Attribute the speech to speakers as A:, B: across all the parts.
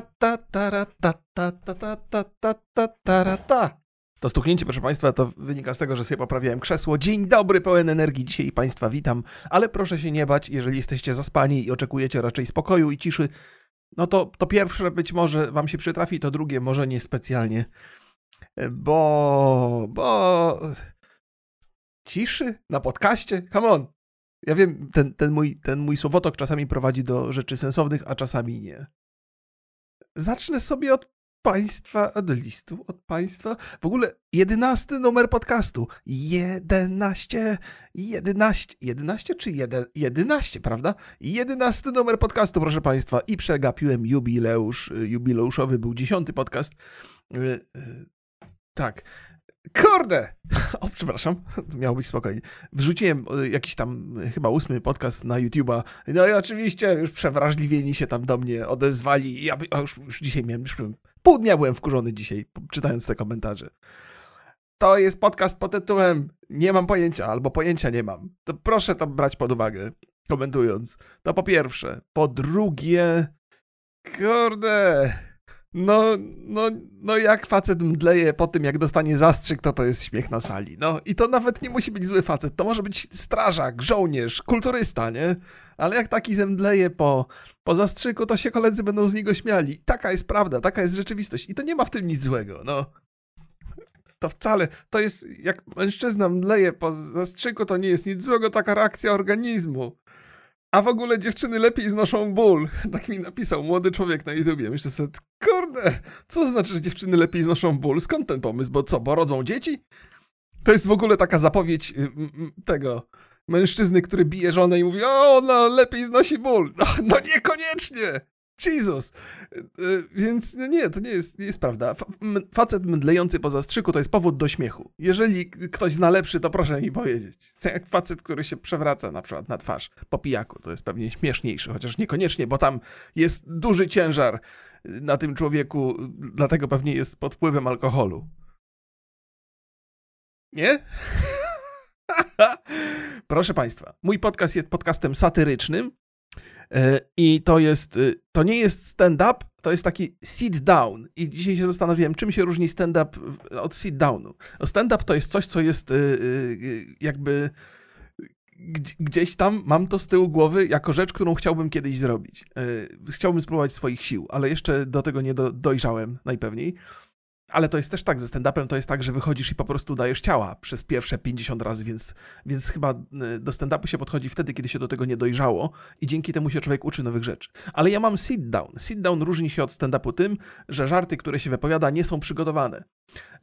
A: ta ta ta ta ta ta ta ta ta ta ta ta To stuknięcie, proszę Państwa, to wynika z tego, że sobie poprawiałem krzesło. Dzień dobry, pełen energii. Dzisiaj Państwa witam, ale proszę się nie bać, jeżeli jesteście zaspani i oczekujecie raczej spokoju i ciszy, no to, to pierwsze być może Wam się przytrafi, to drugie może nie specjalnie. Bo. bo. Ciszy na podcaście? Come on. Ja wiem, ten, ten, mój, ten mój słowotok czasami prowadzi do rzeczy sensownych, a czasami nie. Zacznę sobie od państwa, od listu, od państwa. W ogóle jedenasty numer podcastu. Jedenaście, jedenaście, jedenaście czy jeden, jedenaście, prawda? Jedenasty numer podcastu, proszę państwa. I przegapiłem jubileusz, jubileuszowy był dziesiąty podcast. Yy, yy, tak. Kurde! O, przepraszam, miało być spokojnie. Wrzuciłem e, jakiś tam e, chyba ósmy podcast na YouTube'a. No i oczywiście już przewrażliwieni się tam do mnie odezwali. Ja już, już dzisiaj miałem, już pół dnia byłem wkurzony dzisiaj, czytając te komentarze. To jest podcast pod tytułem Nie mam pojęcia, albo pojęcia nie mam. To proszę to brać pod uwagę, komentując. To po pierwsze. Po drugie, kurde, no, no, no jak facet mdleje po tym, jak dostanie zastrzyk, to to jest śmiech na sali. No i to nawet nie musi być zły facet, to może być strażak, żołnierz, kulturysta, nie? Ale jak taki zemdleje po, po zastrzyku, to się koledzy będą z niego śmiali. Taka jest prawda, taka jest rzeczywistość i to nie ma w tym nic złego, no. To wcale, to jest, jak mężczyzna mdleje po zastrzyku, to nie jest nic złego, taka reakcja organizmu. A w ogóle dziewczyny lepiej znoszą ból. Tak mi napisał młody człowiek na YouTubie. Myślę sobie, kurde, co znaczy, że dziewczyny lepiej znoszą ból? Skąd ten pomysł? Bo co, bo rodzą dzieci? To jest w ogóle taka zapowiedź y, tego mężczyzny, który bije żonę i mówi, o, no lepiej znosi ból. No, no niekoniecznie. Jesus! Y, więc no nie, to nie jest, nie jest prawda. Facet mdlejący po zastrzyku to jest powód do śmiechu. Jeżeli ktoś zna lepszy, to proszę mi powiedzieć. Jak facet, który się przewraca na przykład na twarz po pijaku, to jest pewnie śmieszniejszy, chociaż niekoniecznie, bo tam jest duży ciężar na tym człowieku, dlatego pewnie jest pod wpływem alkoholu. Nie? Proszę Państwa, mój podcast jest podcastem satyrycznym, E, I to jest, y, to nie jest stand-up, to jest taki sit down. I dzisiaj się zastanawiałem, czym się różni stand-up od sit downu. Stand-up to jest coś, co jest y, y, jakby gdzieś tam mam to z tyłu głowy jako rzecz, którą chciałbym kiedyś zrobić. E, chciałbym spróbować swoich sił, ale jeszcze do tego nie do, dojrzałem najpewniej. Ale to jest też tak, ze stand-upem to jest tak, że wychodzisz i po prostu dajesz ciała przez pierwsze 50 razy, więc, więc chyba y, do stand-upu się podchodzi wtedy, kiedy się do tego nie dojrzało i dzięki temu się człowiek uczy nowych rzeczy. Ale ja mam sit-down. Sit-down różni się od stand-upu tym, że żarty, które się wypowiada, nie są przygotowane.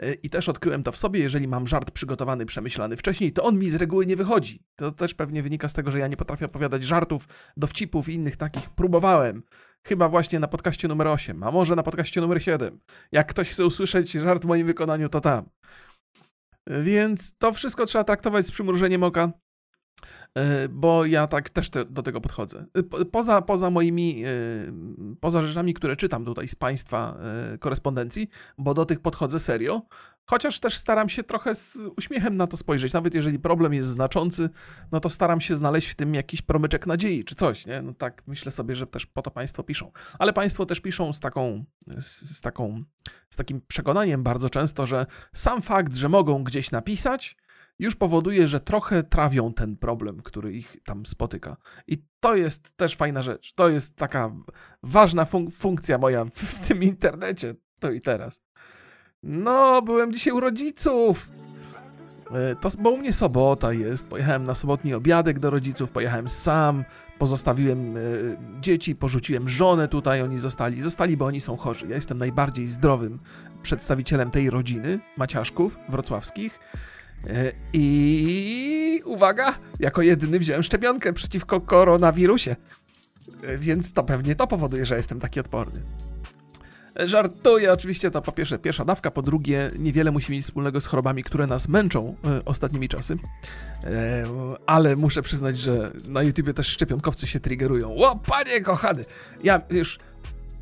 A: Y, I też odkryłem to w sobie, jeżeli mam żart przygotowany, przemyślany wcześniej, to on mi z reguły nie wychodzi. To też pewnie wynika z tego, że ja nie potrafię opowiadać żartów, dowcipów i innych takich. Próbowałem. Chyba właśnie na podcaście numer 8, a może na podcaście numer 7. Jak ktoś chce usłyszeć żart w moim wykonaniu, to tam. Więc to wszystko trzeba traktować z przymrużeniem oka. E, bo ja tak też te, do tego podchodzę. E, poza, poza moimi, e, poza rzeczami, które czytam tutaj z Państwa korespondencji, bo do tych podchodzę serio, chociaż też staram się trochę z uśmiechem na to spojrzeć. Nawet jeżeli problem jest znaczący, no to staram się znaleźć w tym jakiś promyczek nadziei czy coś, nie? No tak myślę sobie, że też po to Państwo piszą. Ale Państwo też piszą z taką, z, z taką, z takim przekonaniem bardzo często, że sam fakt, że mogą gdzieś napisać, już powoduje, że trochę trawią ten problem, który ich tam spotyka. I to jest też fajna rzecz. To jest taka ważna fun funkcja moja w tym internecie, to i teraz. No, byłem dzisiaj u rodziców. E, to, bo u mnie sobota jest. Pojechałem na sobotni obiadek do rodziców, pojechałem sam, pozostawiłem y, dzieci, porzuciłem żonę tutaj, oni zostali. Zostali, bo oni są chorzy. Ja jestem najbardziej zdrowym przedstawicielem tej rodziny, Maciaszków, wrocławskich. E, I uwaga, jako jedyny wziąłem szczepionkę przeciwko koronawirusie. E, więc to pewnie to powoduje, że jestem taki odporny. E, żartuję, oczywiście to po pierwsze pierwsza dawka, po drugie niewiele musi mieć wspólnego z chorobami, które nas męczą ostatnimi czasy. ale muszę przyznać, że na YouTubie też szczepionkowcy się triggerują. O, panie kochany! Ja już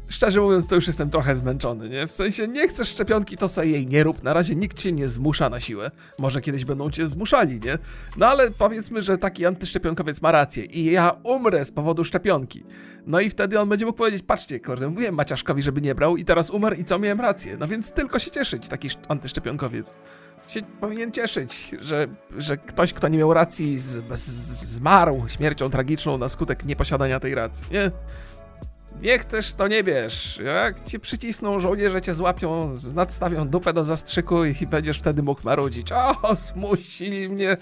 A: szczerze mówiąc, to już jestem trochę zmęczony, nie? W sensie, nie chcesz szczepionki, to sobie jej nie rób. Na razie nikt cię nie zmusza na siłę. Może kiedyś będą cię zmuszali, nie? No ale powiedzmy, że taki antyszczepionkowiec ma rację i ja umrę z powodu szczepionki. No i wtedy on będzie mógł powiedzieć, patrzcie, kurde, mówiłem Maciaszkowi, żeby nie brał i teraz umarł i co, miałem rację. No więc tylko się cieszyć, taki antyszczepionkowiec. Się powinien cieszyć, że, że ktoś, kto nie miał racji, z, z, zmarł śmiercią tragiczną na skutek nieposiadania tej racji, nie? Nie chcesz, to nie bierz. Jak ci przycisną żołnierze, cię złapią, nadstawią dupę do zastrzyku i będziesz wtedy mógł marudzić. O, zmusili mnie,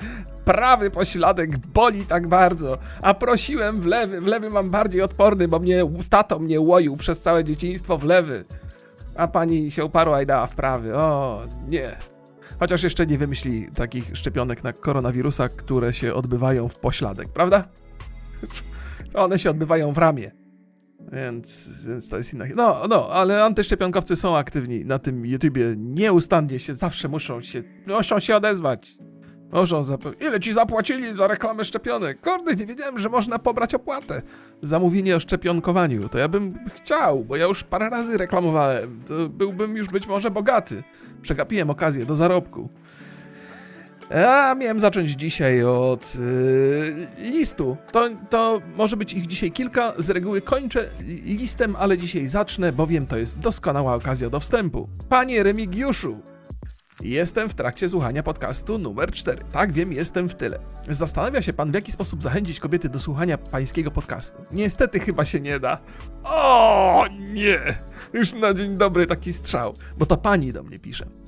A: prawy pośladek boli tak bardzo, a prosiłem w lewy, w lewy mam bardziej odporny, bo mnie tato mnie łoił przez całe dzieciństwo w lewy. A pani się uparła i dała w prawy. O, nie. Chociaż jeszcze nie wymyśli takich szczepionek na koronawirusa, które się odbywają w pośladek, prawda? One się odbywają w ramię. Więc, więc to jest inna. No, no, ale antyszczepionkowcy są aktywni na tym YouTubie. Nieustannie się, zawsze muszą się, muszą się odezwać. Muszą zap- Ile ci zapłacili za reklamę szczepionek? Kurde, nie wiedziałem, że można pobrać opłatę za mówienie o szczepionkowaniu. To ja bym chciał, bo ja już parę razy reklamowałem. To byłbym już być może bogaty. Przegapiłem okazję do zarobku. A miałem zacząć dzisiaj od yy, listu. To, to może być ich dzisiaj kilka. Z reguły kończę listem, ale dzisiaj zacznę, bowiem to jest doskonała okazja do wstępu. Panie Remigiuszu, Jestem w trakcie słuchania podcastu numer 4. Tak, wiem, jestem w tyle. Zastanawia się pan, w jaki sposób zachęcić kobiety do słuchania pańskiego podcastu. Niestety chyba się nie da. O nie! Już na dzień dobry taki strzał, bo to pani do mnie pisze.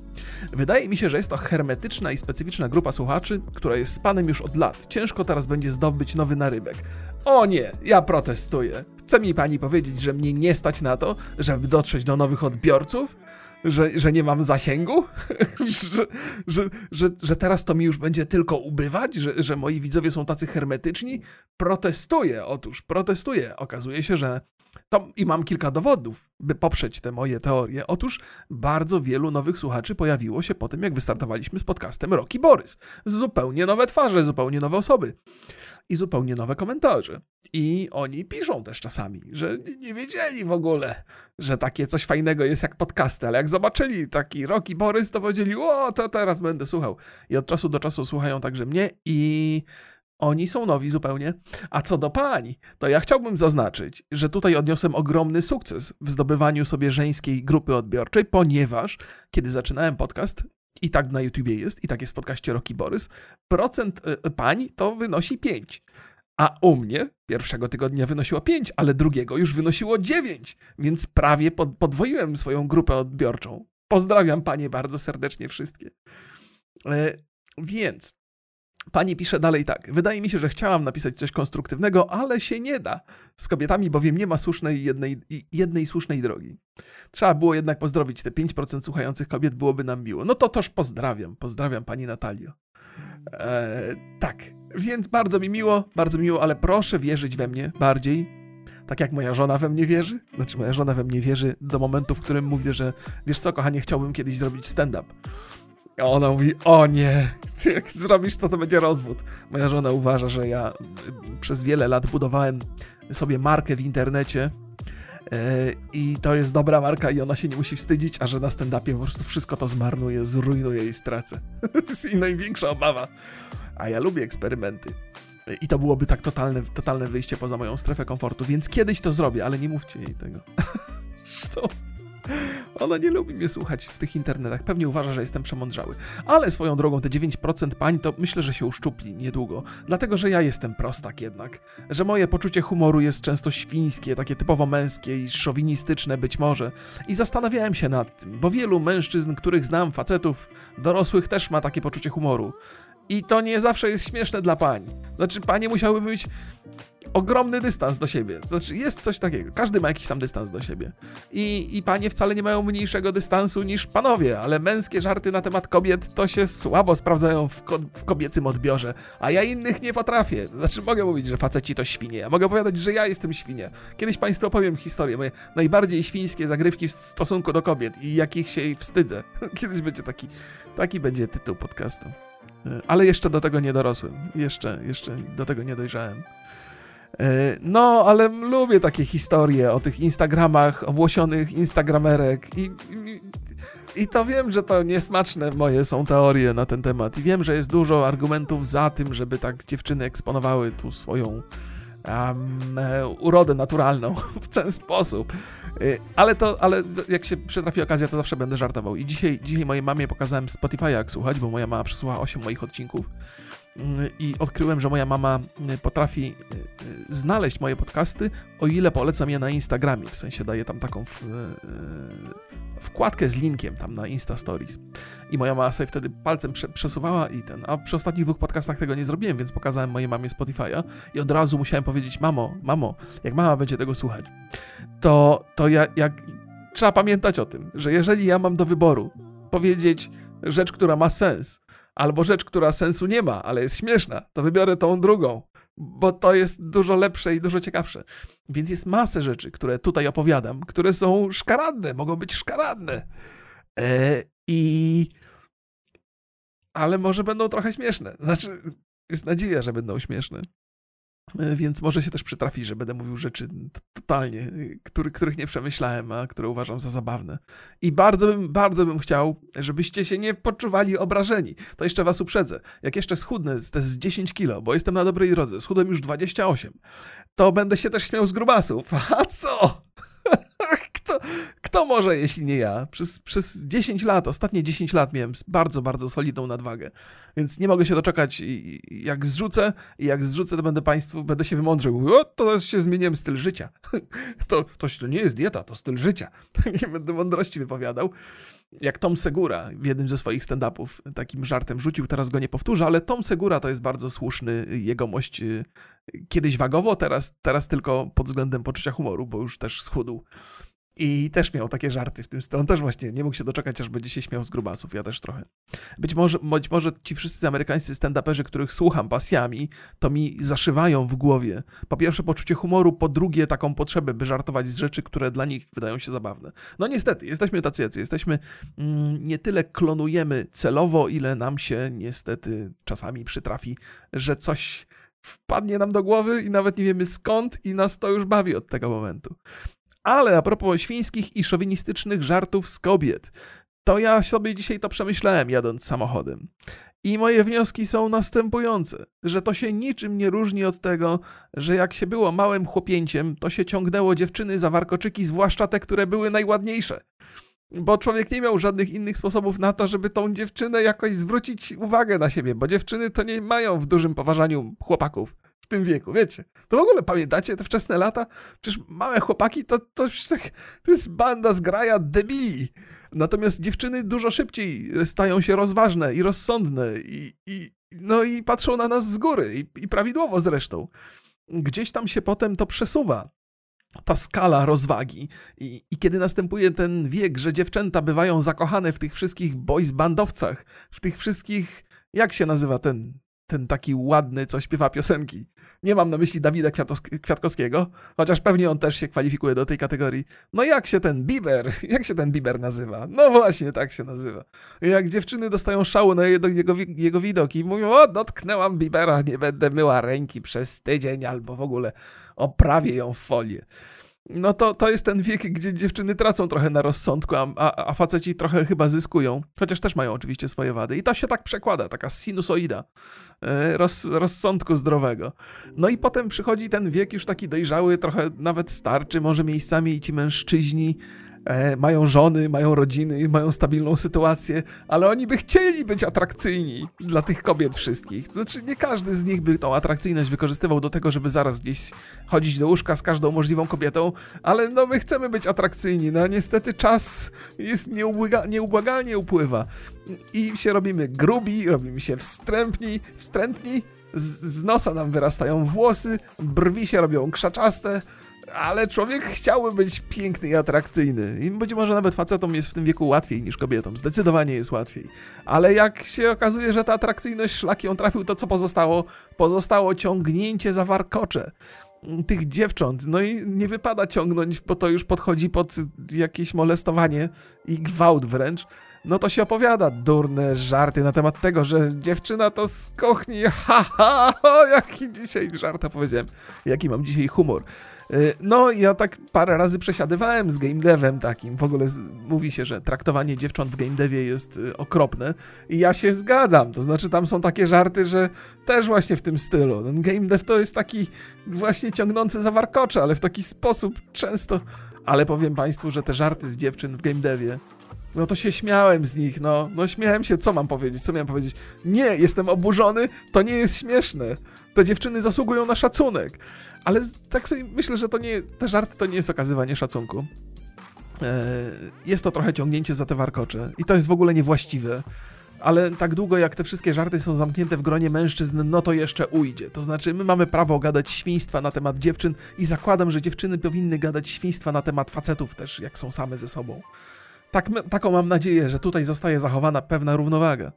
A: Wydaje mi się, że jest to hermetyczna i specyficzna grupa słuchaczy, która jest z panem już od lat. Ciężko teraz będzie zdobyć nowy narybek. O nie, ja protestuję. Chce mi pani powiedzieć, że mnie nie stać na to, żeby dotrzeć do nowych odbiorców? Że, że nie mam zasięgu? że, że, że, że teraz to mi już będzie tylko ubywać? Że, że moi widzowie są tacy hermetyczni? Protestuję, otóż protestuję. Okazuje się, że to i mam kilka dowodów, by poprzeć te moje teorie. Otóż bardzo wielu nowych słuchaczy pojawiło się po tym, jak wystartowaliśmy z podcastem Rocky Borys. Zupełnie nowe twarze, zupełnie nowe osoby i zupełnie nowe komentarze. I oni piszą też czasami, że nie wiedzieli w ogóle, że takie coś fajnego jest jak podcasty, ale jak zobaczyli taki Rocky Borys, to powiedzieli, o, to teraz będę słuchał. I od czasu do czasu słuchają także mnie i oni są nowi zupełnie. A co do pań, to ja chciałbym zaznaczyć, że tutaj odniosłem ogromny sukces w zdobywaniu sobie żeńskiej grupy odbiorczej, ponieważ kiedy zaczynałem podcast, i tak na YouTubie jest, i tak jest w podcaście Rocky Borys, procent e, pań to wynosi 5. A u mnie pierwszego tygodnia wynosiło 5, ale drugiego już wynosiło 9, więc prawie podwoiłem swoją grupę odbiorczą. Pozdrawiam panie bardzo serdecznie wszystkie. E, więc Pani pisze dalej tak. Wydaje mi się, że chciałam napisać coś konstruktywnego, ale się nie da. Z kobietami bowiem nie ma słusznej jednej, jednej słusznej drogi. Trzeba było jednak pozdrowić te 5% słuchających kobiet, byłoby nam miło. No to toż pozdrawiam. Pozdrawiam pani Natalio. Eee, tak, więc bardzo mi miło, bardzo miło, ale proszę wierzyć we mnie bardziej. Tak jak moja żona we mnie wierzy. Znaczy, moja żona we mnie wierzy do momentu, w którym mówię, że wiesz co, kochanie, chciałbym kiedyś zrobić stand-up. A ona mówi, o nie, jak zrobisz to, to będzie rozwód. Moja żona uważa, że ja y, przez wiele lat budowałem sobie markę w internecie y, i to jest dobra marka i ona się nie musi wstydzić, a że na stand-upie po prostu wszystko to zmarnuje, zrujnuje i stracę. jej największa obawa. A ja lubię eksperymenty. I to byłoby tak totalne, totalne wyjście poza moją strefę komfortu, więc kiedyś to zrobię, ale nie mówcie jej tego. Zresztą ona nie lubi mnie słuchać w tych internetach. Pewnie uważa, że jestem przemądrzały. Ale swoją drogą te 9% pań to myślę, że się uszczupli niedługo. Dlatego, że ja jestem prostak jednak. Że moje poczucie humoru jest często świńskie, takie typowo męskie i szowinistyczne być może. I zastanawiałem się nad tym, bo wielu mężczyzn, których znam, facetów, dorosłych też ma takie poczucie humoru. I to nie zawsze jest śmieszne dla pań. Znaczy, panie musiałyby być ogromny dystans do siebie. Znaczy, jest coś takiego. Każdy ma jakiś tam dystans do siebie. I, I panie wcale nie mają mniejszego dystansu niż panowie, ale męskie żarty na temat kobiet to się słabo sprawdzają w, ko w kobiecym odbiorze, a ja innych nie potrafię. Znaczy, mogę mówić, że faceci to świnie. Ja mogę opowiadać, że ja jestem świnie. Kiedyś państwu opowiem historię, moje najbardziej świńskie zagrywki w stosunku do kobiet i jakich się wstydzę. Kiedyś będzie taki, taki będzie tytuł podcastu. E, ale jeszcze do tego nie dorosłem. Jeszcze, jeszcze do tego nie dojrzałem. No, ale lubię takie historie o tych Instagramach, owłosionych Instagramerek i, i, i to wiem, że to niesmaczne moje są teorie na ten temat i wiem, że jest dużo argumentów za tym, żeby tak dziewczyny eksponowały tu swoją um, urodę naturalną w ten sposób. Y, ale to, ale jak się przytrafi okazja, to zawsze będę żartował. I dzisiaj, dzisiaj mojej mamie pokazałem Spotify jak słuchać, bo moja mama przesłuchała 8 moich odcinków i odkryłem, że moja mama y, potrafi y, y, znaleźć moje podcasty, o ile polecam je na Instagramie. W sensie daje tam taką w, wkładkę z linkiem tam na Insta Stories. I moja mama sobie wtedy palcem prze, przesuwała i ten. A przy ostatnich dwóch podcastach tego nie zrobiłem, więc pokazałem mojej mamie Spotify'a i od razu musiałem powiedzieć: Mamo, mamo, jak mama będzie tego słuchać, to, to ja, jak trzeba pamiętać o tym, że jeżeli ja mam do wyboru powiedzieć rzecz, która ma sens, albo rzecz, która sensu nie ma, ale jest śmieszna, to wybiorę tą drugą, bo to jest dużo lepsze i dużo ciekawsze. Więc jest masę rzeczy, które tutaj opowiadam, które są szkaradne, mogą być szkaradne. E, I. Ale może będą trochę śmieszne. Znaczy, jest nadzieja, że będą śmieszne. E, więc może się też przytrafi, że będę mówił rzeczy totalnie, y, który, których nie przemyślałem, a które uważam za zabawne. I bardzo bym, bardzo bym chciał, żebyście się nie poczuwali obrażeni. To jeszcze was uprzedzę. Jak jeszcze schudnę z, z 10 kilo, bo jestem na dobrej drodze, schudłem już 28, to będę się też śmiał z grubasów. A co? Kto, może, jeśli nie ja? Przez, przez 10 lat, ostatnie 10 lat miałem bardzo, bardzo solidną nadwagę. Więc nie mogę się doczekać, jak zrzucę, i jak zrzucę, to będę Państwu, będę się wymądrzył. O, to się zmieniłem styl życia. To, to, to nie jest dieta, to styl życia. Nie będę mądrości wypowiadał. Jak Tom Segura w jednym ze swoich stand-upów takim żartem rzucił, teraz go nie powtórzę, ale Tom Segura to jest bardzo słuszny jegomość. Y, kiedyś wagowo, teraz, teraz tylko pod względem poczucia humoru, bo już też schudł. I też miał takie żarty w tym stylu. On też właśnie nie mógł się doczekać, aż będzie się śmiał z grubasów. Ja też trochę. Być może, być może ci wszyscy amerykańscy stand-uperzy, których słucham pasjami, to mi zaszywają w głowie. Po pierwsze poczucie humoru, po drugie taką potrzebę, by żartować z rzeczy, które dla nich wydają się zabawne. No niestety, jesteśmy tacy jacy. Jesteśmy, mm, nie tyle klonujemy celowo, ile nam się niestety czasami przytrafi, że coś wpadnie nam do głowy i nawet nie wiemy skąd i nas to już bawi od tego momentu. Ale a propos świńskich i szowinistycznych żartów z kobiet, to ja sobie dzisiaj to przemyślałem jadąc samochodem. I moje wnioski są następujące, że to się niczym nie różni od tego, że jak się było małym chłopięciem, to się ciągnęło dziewczyny za warkoczyki, zwłaszcza te, które były najładniejsze. Bo człowiek nie miał żadnych innych sposobów na to, żeby tą dziewczynę jakoś zwrócić uwagę na siebie, bo dziewczyny to nie mają w dużym poważaniu chłopaków w tym wieku, wiecie. To w ogóle pamiętacie te wczesne lata? Przecież małe chłopaki to, to, to jest banda zgraja debili. Natomiast dziewczyny dużo szybciej stają się rozważne i rozsądne i, i no i patrzą na nas z góry i, i prawidłowo zresztą. Gdzieś tam się potem to przesuwa ta skala rozwagi. I, I, kiedy następuje ten wiek, że dziewczęta bywają zakochane w tych wszystkich boys bandowcach, w tych wszystkich, jak się nazywa ten ten taki ładny, co śpiewa piosenki. Nie mam na myśli Dawida Kwiatkowskiego, chociaż pewnie on też się kwalifikuje do tej kategorii. No jak się ten Bieber, jak się ten Bieber nazywa? No właśnie, tak się nazywa. Jak dziewczyny dostają szału na jego, jego, jego widok i mówią, o, dotknęłam Biebera, nie będę myła ręki przez tydzień albo w ogóle oprawię ją w folię no to, to jest ten wiek, gdzie dziewczyny tracą trochę na rozsądku, a, a, a faceci trochę chyba zyskują, chociaż też mają oczywiście swoje wady. I to się tak przekłada, taka sinusoida e, roz, rozsądku zdrowego. No i potem przychodzi ten wiek już taki dojrzały, trochę nawet starczy, może miejscami i ci mężczyźni mają żony, mają rodziny, mają stabilną sytuację, ale oni by chcieli być atrakcyjni dla tych kobiet wszystkich. Znaczy, nie każdy z nich by tą atrakcyjność wykorzystywał do tego, żeby zaraz gdzieś chodzić do łóżka z każdą możliwą kobietą, ale no my chcemy być atrakcyjni, no niestety czas jest nieubłaga, nieubłagalnie upływa. I się robimy grubi, robimy się wstrętni, wstrętni, z, z nosa nam wyrastają włosy, brwi się robią krzaczaste, ale człowiek chciałby być piękny i atrakcyjny. I być może nawet facetom jest w tym wieku łatwiej niż kobietom. Zdecydowanie jest łatwiej. Ale jak się okazuje, że ta atrakcyjność szlaki ją trafił, to co pozostało? Pozostało ciągnięcie za warkocze tych dziewcząt. No i nie wypada ciągnąć, bo to już podchodzi pod jakieś molestowanie i gwałt wręcz. No to się opowiada durne żarty na temat tego, że dziewczyna to z kuchni, ha, ha, o, jaki dzisiaj żart powiedziałem, jaki mam dzisiaj humor. Y, no, ja tak parę razy przesiadywałem z game devem takim. W ogóle mówi się, że traktowanie dziewcząt w game devie jest y, okropne. I ja się zgadzam. To znaczy, tam są takie żarty, że też właśnie w tym stylu. Ten game dev to jest taki właśnie ciągnący za warkocze, ale w taki sposób często. Ale powiem Państwu, że te żarty z dziewczyn w game devie no to się śmiałem z nich, no. No śmiałem się, co mam powiedzieć, co miałem powiedzieć? Nie, jestem oburzony, to nie jest śmieszne. Te dziewczyny zasługują na szacunek. Ale tak sobie myślę, że to nie, te żarty to nie jest okazywanie szacunku. E, jest to trochę ciągnięcie za te warkocze i to jest w ogóle niewłaściwe. Ale tak długo jak te wszystkie żarty są zamknięte w gronie mężczyzn, no to jeszcze ujdzie. To znaczy, my mamy prawo gadać świństwa na temat dziewczyn i zakładam, że dziewczyny powinny gadać świństwa na temat facetów też, jak są same ze sobą. Tak, taką mam nadzieję, że tutaj zostaje zachowana pewna równowaga.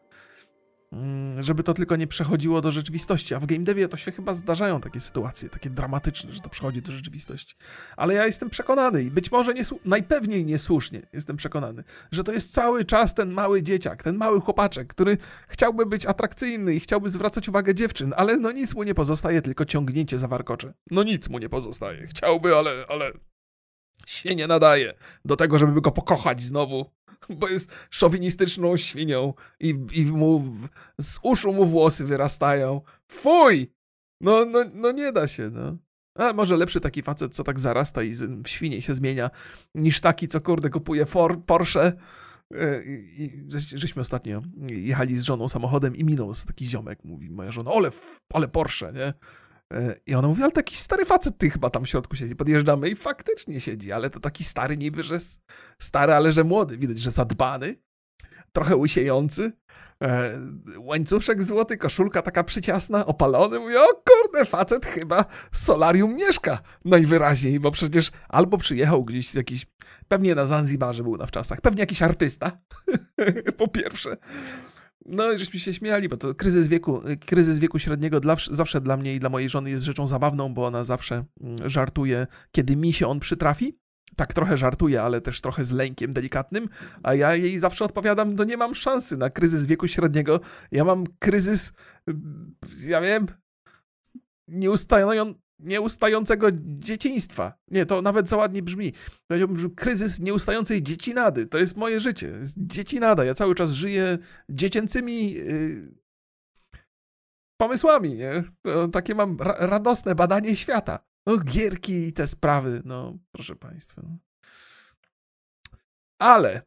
A: Mm, żeby to tylko nie przechodziło do rzeczywistości. A w game devie to się chyba zdarzają takie sytuacje, takie dramatyczne, że to przechodzi do rzeczywistości. Ale ja jestem przekonany i być może najpewniej niesłusznie jestem przekonany, że to jest cały czas ten mały dzieciak, ten mały chłopaczek, który chciałby być atrakcyjny i chciałby zwracać uwagę dziewczyn, ale no nic mu nie pozostaje, tylko ciągnięcie za warkocze. No nic mu nie pozostaje. Chciałby, ale, ale się nie nadaje do tego, żeby go pokochać znowu, bo jest szowinistyczną świnią i, i mu z uszu mu włosy wyrastają. Fuj! No, no, no nie da się, no. A może lepszy taki facet, co tak zarasta i w świnie się zmienia, niż taki, co kurde kupuje for, Porsche. E, I, i, żeśmy ostatnio jechali z żoną samochodem i minął taki ziomek, mówi moja żona, ale, ale Porsche, nie? E, I ona mówi, ale taki stary facet ty chyba tam w środku siedzi. Podjeżdżamy i faktycznie siedzi, ale to taki stary niby, że stary, ale że młody. Widać, że zadbany, trochę łysiejący. E, łańcuszek złoty, koszulka taka przyciasna, opalony. Mówię, o kurde, facet chyba solarium mieszka najwyraźniej, bo przecież albo przyjechał gdzieś z jakiś, pewnie na Zanzibarze był na wczasach, pewnie jakiś artysta, po pierwsze. No, żeśmy się śmiali, bo to kryzys wieku, kryzys wieku średniego dla, zawsze dla mnie i dla mojej żony jest rzeczą zabawną, bo ona zawsze mm, żartuje, kiedy mi się on przytrafi. Tak trochę żartuje, ale też trochę z lękiem delikatnym, a ja jej zawsze odpowiadam, no nie mam szansy na kryzys wieku średniego. Ja mam kryzys, ja wiem, nieustający, nieustającego dzieciństwa. Nie, to nawet za ładnie brzmi. Powiedziałbym, że kryzys nieustającej dziecinady. To jest moje życie. Jest dziecinada. Ja cały czas żyję dziecięcymi yy, pomysłami, nie? To takie mam ra radosne badanie świata. No, gierki i te sprawy, no, proszę Państwa. No. Ale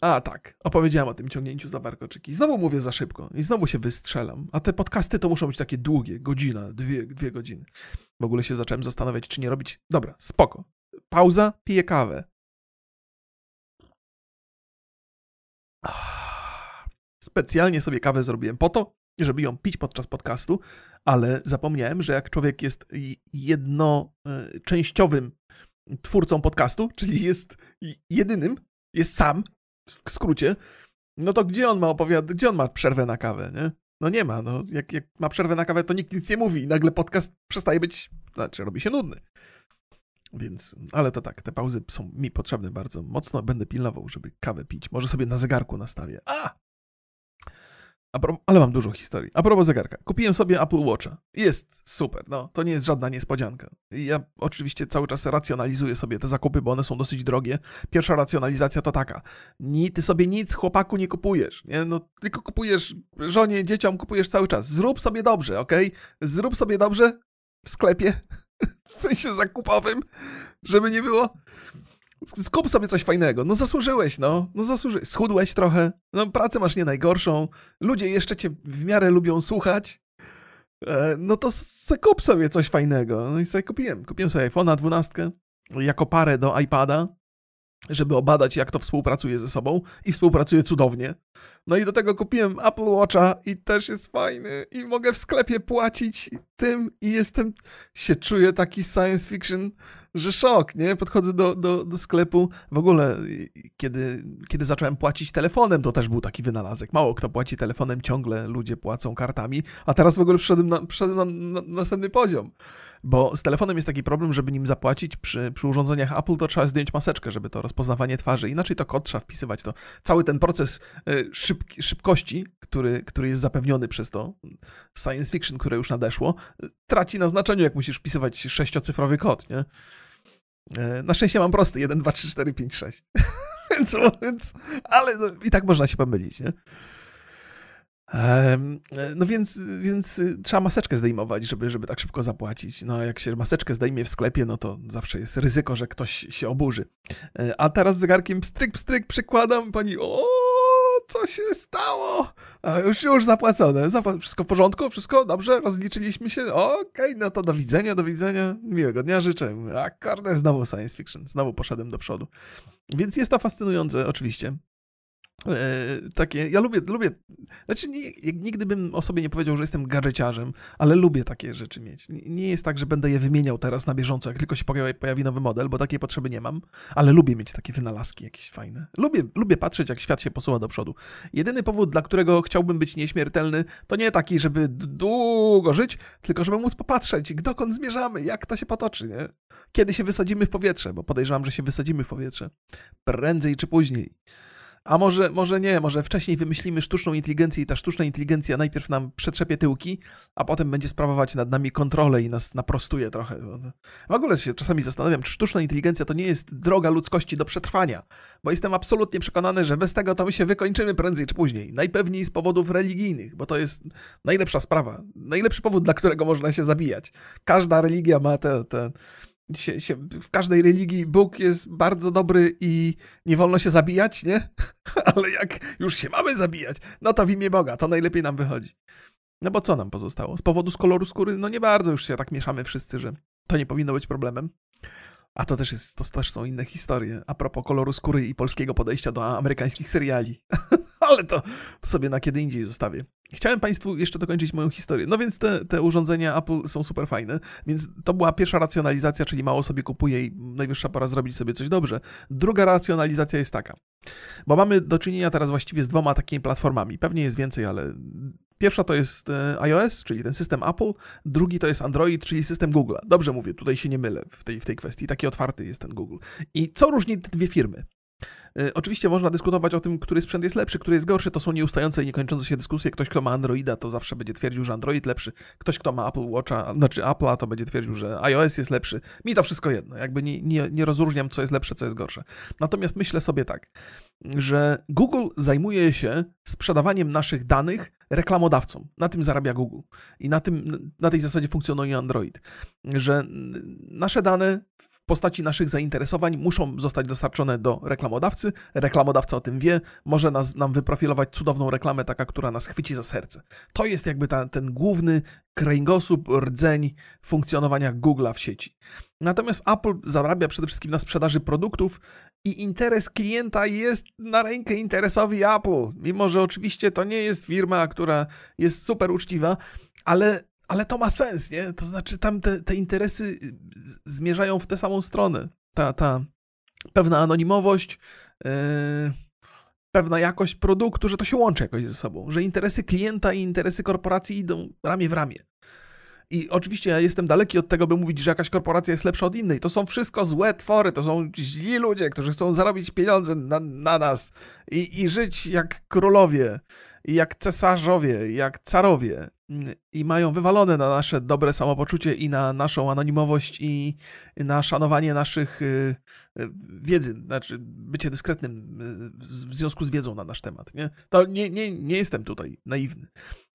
A: a tak, opowiedziałem o tym ciągnięciu za warkoczyki. Znowu mówię za szybko i znowu się wystrzelam. A te podcasty to muszą być takie długie, godzina, dwie, dwie godziny. W ogóle się zacząłem zastanawiać, czy nie robić. Dobra, spoko. Pauza, piję kawę. Specjalnie sobie kawę zrobiłem po to, żeby ją pić podczas podcastu, ale zapomniałem, że jak człowiek jest jednoczęściowym twórcą podcastu, czyli jest jedynym, jest sam, w skrócie, no to gdzie on ma opowiadać, gdzie on ma przerwę na kawę, nie? No nie ma, no jak, jak ma przerwę na kawę, to nikt nic nie mówi i nagle podcast przestaje być, znaczy robi się nudny. Więc, ale to tak, te pauzy są mi potrzebne bardzo mocno. Będę pilnował, żeby kawę pić. Może sobie na zegarku nastawię. A! Ale mam dużo historii. A propos zegarka. Kupiłem sobie Apple Watcha. Jest super, no. To nie jest żadna niespodzianka. Ja oczywiście cały czas racjonalizuję sobie te zakupy, bo one są dosyć drogie. Pierwsza racjonalizacja to taka. Ni, ty sobie nic, chłopaku, nie kupujesz. Nie? No, tylko kupujesz żonie, dzieciom, kupujesz cały czas. Zrób sobie dobrze, ok? Zrób sobie dobrze w sklepie. w sensie zakupowym, żeby nie było. Skup sobie coś fajnego. No zasłużyłeś, no. No zasłużyłeś. Schudłeś trochę. No pracę masz nie najgorszą. Ludzie jeszcze cię w miarę lubią słuchać. E, no to kup sobie coś fajnego. No i sobie kupiłem. Kupiłem sobie iPhone'a 12 jako parę do iPada żeby obadać, jak to współpracuje ze sobą i współpracuje cudownie. No i do tego kupiłem Apple Watcha i też jest fajny i mogę w sklepie płacić tym i jestem, się czuję taki science fiction, że szok, nie? Podchodzę do, do, do sklepu. W ogóle, kiedy, kiedy zacząłem płacić telefonem, to też był taki wynalazek. Mało kto płaci telefonem, ciągle ludzie płacą kartami, a teraz w ogóle przyszedłem na, przyszedłem na, na następny poziom Bo z telefonem jest taki problem, żeby nim zapłacić przy, przy urządzeniach Apple, to trzeba zdjąć maseczkę, żeby to rozpoznawanie twarzy. Inaczej to kod trzeba wpisywać. To cały ten proces y, szybki, szybkości, który, który jest zapewniony przez to science fiction, które już nadeszło, traci na znaczeniu, jak musisz wpisywać sześciocyfrowy kod, nie? E, na szczęście mam prosty, 1, 2, 3, 4, 5, 6. więc, więc, ale no, i tak można się pomylić, nie? No więc, więc trzeba maseczkę zdejmować, żeby, żeby tak szybko zapłacić. No jak się maseczkę zdejmie w sklepie, no to zawsze jest ryzyko, że ktoś się oburzy. E, a teraz zegarkiem pstryk, pstryk przykładam, pani o co się stało? Już, już zapłacone. Zapła wszystko w porządku? Wszystko dobrze? Rozliczyliśmy się? Okej, okay, no to do widzenia, do widzenia. Miłego dnia życzę. A kurde, znowu science fiction. Znowu poszedłem do przodu. Więc jest to fascynujące, oczywiście. E, takie, ja lubię, lubię, znaczy nie, nigdy bym o sobie nie powiedział, że jestem gadżeciarzem, ale lubię takie rzeczy mieć. Nie jest tak, że będę je wymieniał teraz na bieżąco, jak tylko się pojawi, pojawi nowy model, bo takiej potrzeby nie mam, ale lubię mieć takie wynalazki jakieś fajne. Lubię, lubię patrzeć, jak świat się posuwa do przodu. Jedyny powód, dla którego chciałbym być nieśmiertelny, to nie taki, żeby długo żyć, tylko żeby móc popatrzeć, dokąd zmierzamy, jak to się potoczy, nie? Kiedy się wysadzimy w powietrze, bo podejrzewam, że się wysadzimy w powietrze. Prędzej czy później. A może, może nie, może wcześniej wymyślimy sztuczną inteligencję i ta sztuczna inteligencja najpierw nam przetrzepie tyłki, a potem będzie sprawować nad nami kontrolę i nas naprostuje trochę. W ogóle się czasami zastanawiam, czy sztuczna inteligencja to nie jest droga ludzkości do przetrwania, bo jestem absolutnie przekonany, że bez tego to my się wykończymy prędzej czy później. Najpewniej z powodów religijnych, bo to jest najlepsza sprawa, najlepszy powód, dla którego można się zabijać. Każda religia ma te, te się, się, w każdej religii Bóg jest bardzo dobry i nie wolno się zabijać, nie? Ale jak już się mamy zabijać, no to w imię Boga, to najlepiej nam wychodzi. No bo co nam pozostało? Z powodu z koloru skóry, no nie bardzo już się tak mieszamy wszyscy, że to nie powinno być problemem. A to też, jest, to też są inne historie. A propos koloru skóry i polskiego podejścia do amerykańskich seriali. Ale to, sobie na kiedy indziej zostawię. Chciałem Państwu jeszcze dokończyć moją historię. No więc te, te urządzenia Apple są super fajne, więc to była pierwsza racjonalizacja, czyli mało sobie kupuję i najwyższa pora zrobić sobie coś dobrze. Druga racjonalizacja jest taka, bo mamy do czynienia teraz właściwie z dwoma takimi platformami. Pewnie jest więcej, ale Pierwsza to jest e, iOS, czyli ten system Apple, drugi to jest Android, czyli system Google. Dobrze mówię, tutaj się nie mylę w tej, w tej kwestii. Taki otwarty jest ten Google. I co różni te dwie firmy? E, oczywiście można dyskutować o tym, który sprzęt jest lepszy, który jest gorszy. To są nieustające i niekończące się dyskusje. Ktoś, kto ma Androida, to zawsze będzie twierdził, że Android lepszy. Ktoś, kto ma Apple Watcha, znaczy Apple'a, to będzie twierdził, że iOS jest lepszy. Mi to wszystko jedno. Jakby nie, nie, nie rozróżniam, co jest lepsze, co jest gorsze. Natomiast myślę sobie tak, że Google zajmuje się sprzedawaniem naszych danych reklamodawcom. Na tym zarabia Google. I na, tym, na tej zasadzie funkcjonuje Android. Że nasze dane postaci naszych zainteresowań muszą zostać dostarczone do reklamodawcy. Reklamodawca o tym wie, może nas, nam wyprofilować cudowną reklamę, taka, która nas chwyci za serce. To jest jakby ta, ten główny kręgosłup, rdzeń funkcjonowania Google'a w sieci. Natomiast Apple zarabia przede wszystkim na sprzedaży produktów i interes klienta jest na rękę interesowi Apple. Mimo, że oczywiście to nie jest firma, która jest super uczciwa, ale ale to ma sens, nie? To znaczy tam te, te interesy y, zmierzają w tę samą stronę. Ta, ta pewna anonimowość, yy, pewna jakość produktu, że to się łączy jakoś ze sobą, że interesy klienta i interesy korporacji idą ramię w ramię. I oczywiście ja jestem daleki od tego, by mówić, że jakaś korporacja jest lepsza od innej. To są wszystko złe twory, to są źli ludzie, którzy chcą zarobić pieniądze na, na nas i, i żyć jak królowie, jak cesarzowie, jak carowie i mają wywalone na nasze dobre samopoczucie i na naszą anonimowość i na szanowanie naszych y, y, wiedzy, znaczy bycie dyskretnym y, w związku z wiedzą na nasz temat. Nie? To nie, nie, nie jestem tutaj naiwny.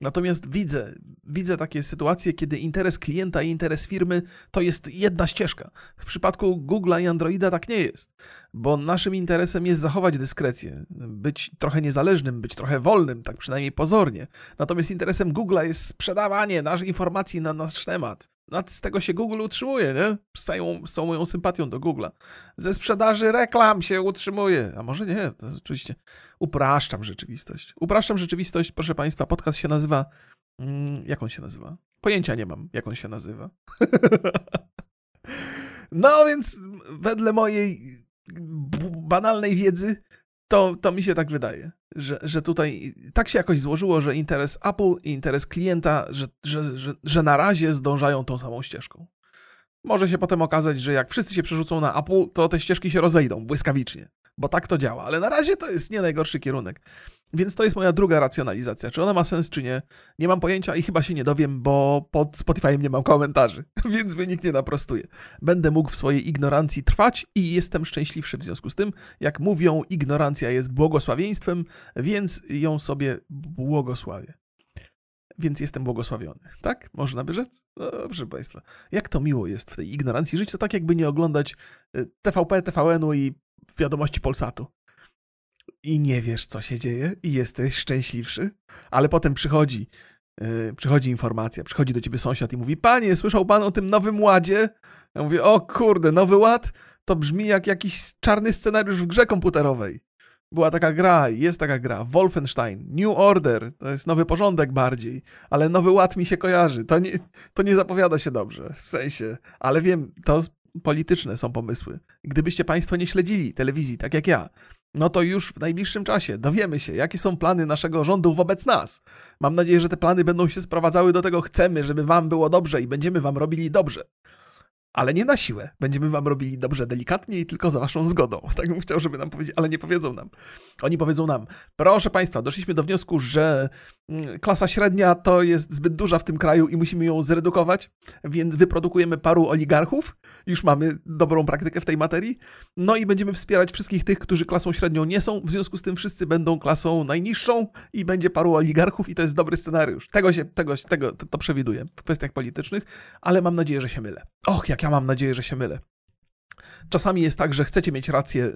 A: Natomiast widzę, widzę takie sytuacje, kiedy interes klienta i interes firmy to jest jedna ścieżka. W przypadku Google'a i Androida tak nie jest, bo naszym interesem jest zachować dyskrecję, być trochę niezależnym, być trochę wolnym, tak przynajmniej pozornie. Natomiast interesem Google'a jest naszych informacji na nasz temat. Z tego się Google utrzymuje, nie? Z całą, moją sympatią do Google'a. Ze sprzedaży reklam się utrzymuje. A może nie, oczywiście upraszczam rzeczywistość. Upraszczam rzeczywistość, proszę Państwa, podcast się nazywa... Mm, jak on się nazywa? Pojęcia nie mam, jak on się nazywa. no więc wedle mojej banalnej wiedzy to, to mi się tak wydaje, że, że tutaj tak się jakoś złożyło, że interes Apple i interes klienta, że, że, że, że na razie zdążają tą samą ścieżką. może się potem okazać, że jak wszyscy się przerzucą na Apple, to te ścieżki się rozejdą błyskawicznie, bo tak to działa. Ale na razie to jest nie najgorszy kierunek. Więc to jest moja druga racjonalizacja. Czy ona ma sens, czy nie? Nie mam pojęcia i chyba się nie dowiem, bo pod Spotify'em nie mam komentarzy, więc nikt nie naprostuje. Będę mógł w swojej ignorancji trwać i jestem szczęśliwszy w związku z tym. Jak mówią, ignorancja jest błogosławieństwem, więc ją sobie błogosławię więc jestem błogosławiony. Tak? Można by rzec? No, proszę Państwa, jak to miło jest w tej ignorancji żyć, to tak jakby nie oglądać TVP, y, TVN-u i wiadomości Polsatu. I nie wiesz, co się dzieje i jesteś szczęśliwszy, ale potem przychodzi, yy, przychodzi informacja, przychodzi do ciebie sąsiad i mówi, panie, słyszał pan o tym nowym ładzie? Ja mówię, o kurde, nowy ład? To brzmi jak jakiś czarny scenariusz w grze komputerowej. Była taka gra, jest taka gra, Wolfenstein, New Order, to jest nowy porządek bardziej, ale nowy ład mi się kojarzy. To nie, to nie zapowiada się dobrze, w sensie, ale wiem, to polityczne są pomysły. Gdybyście Państwo nie śledzili telewizji, tak jak ja, no to już w najbliższym czasie dowiemy się, jakie są plany naszego rządu wobec nas. Mam nadzieję, że te plany będą się sprowadzały do tego, chcemy, żeby Wam było dobrze i będziemy Wam robili dobrze ale nie na siłę. Będziemy wam robili dobrze, delikatnie i tylko za waszą zgodą. Tak bym chciał, żeby nam powiedzieć, ale nie powiedzą nam. Oni powiedzą nam, proszę państwa, doszliśmy do wniosku, że mm, klasa średnia to jest zbyt duża w tym kraju i musimy ją zredukować, więc wyprodukujemy paru oligarchów. Już mamy dobrą praktykę w tej materii. No i będziemy wspierać wszystkich tych, którzy klasą średnią nie są. W związku z tym wszyscy będą klasą najniższą i będzie paru oligarchów i to jest dobry scenariusz. Tego się, tego, tego to, to przewiduję w kwestiach politycznych, ale mam nadzieję, że się mylę. Och, jak ja mam nadzieję, że się mylę. Czasami jest tak, że chcecie mieć rację, y,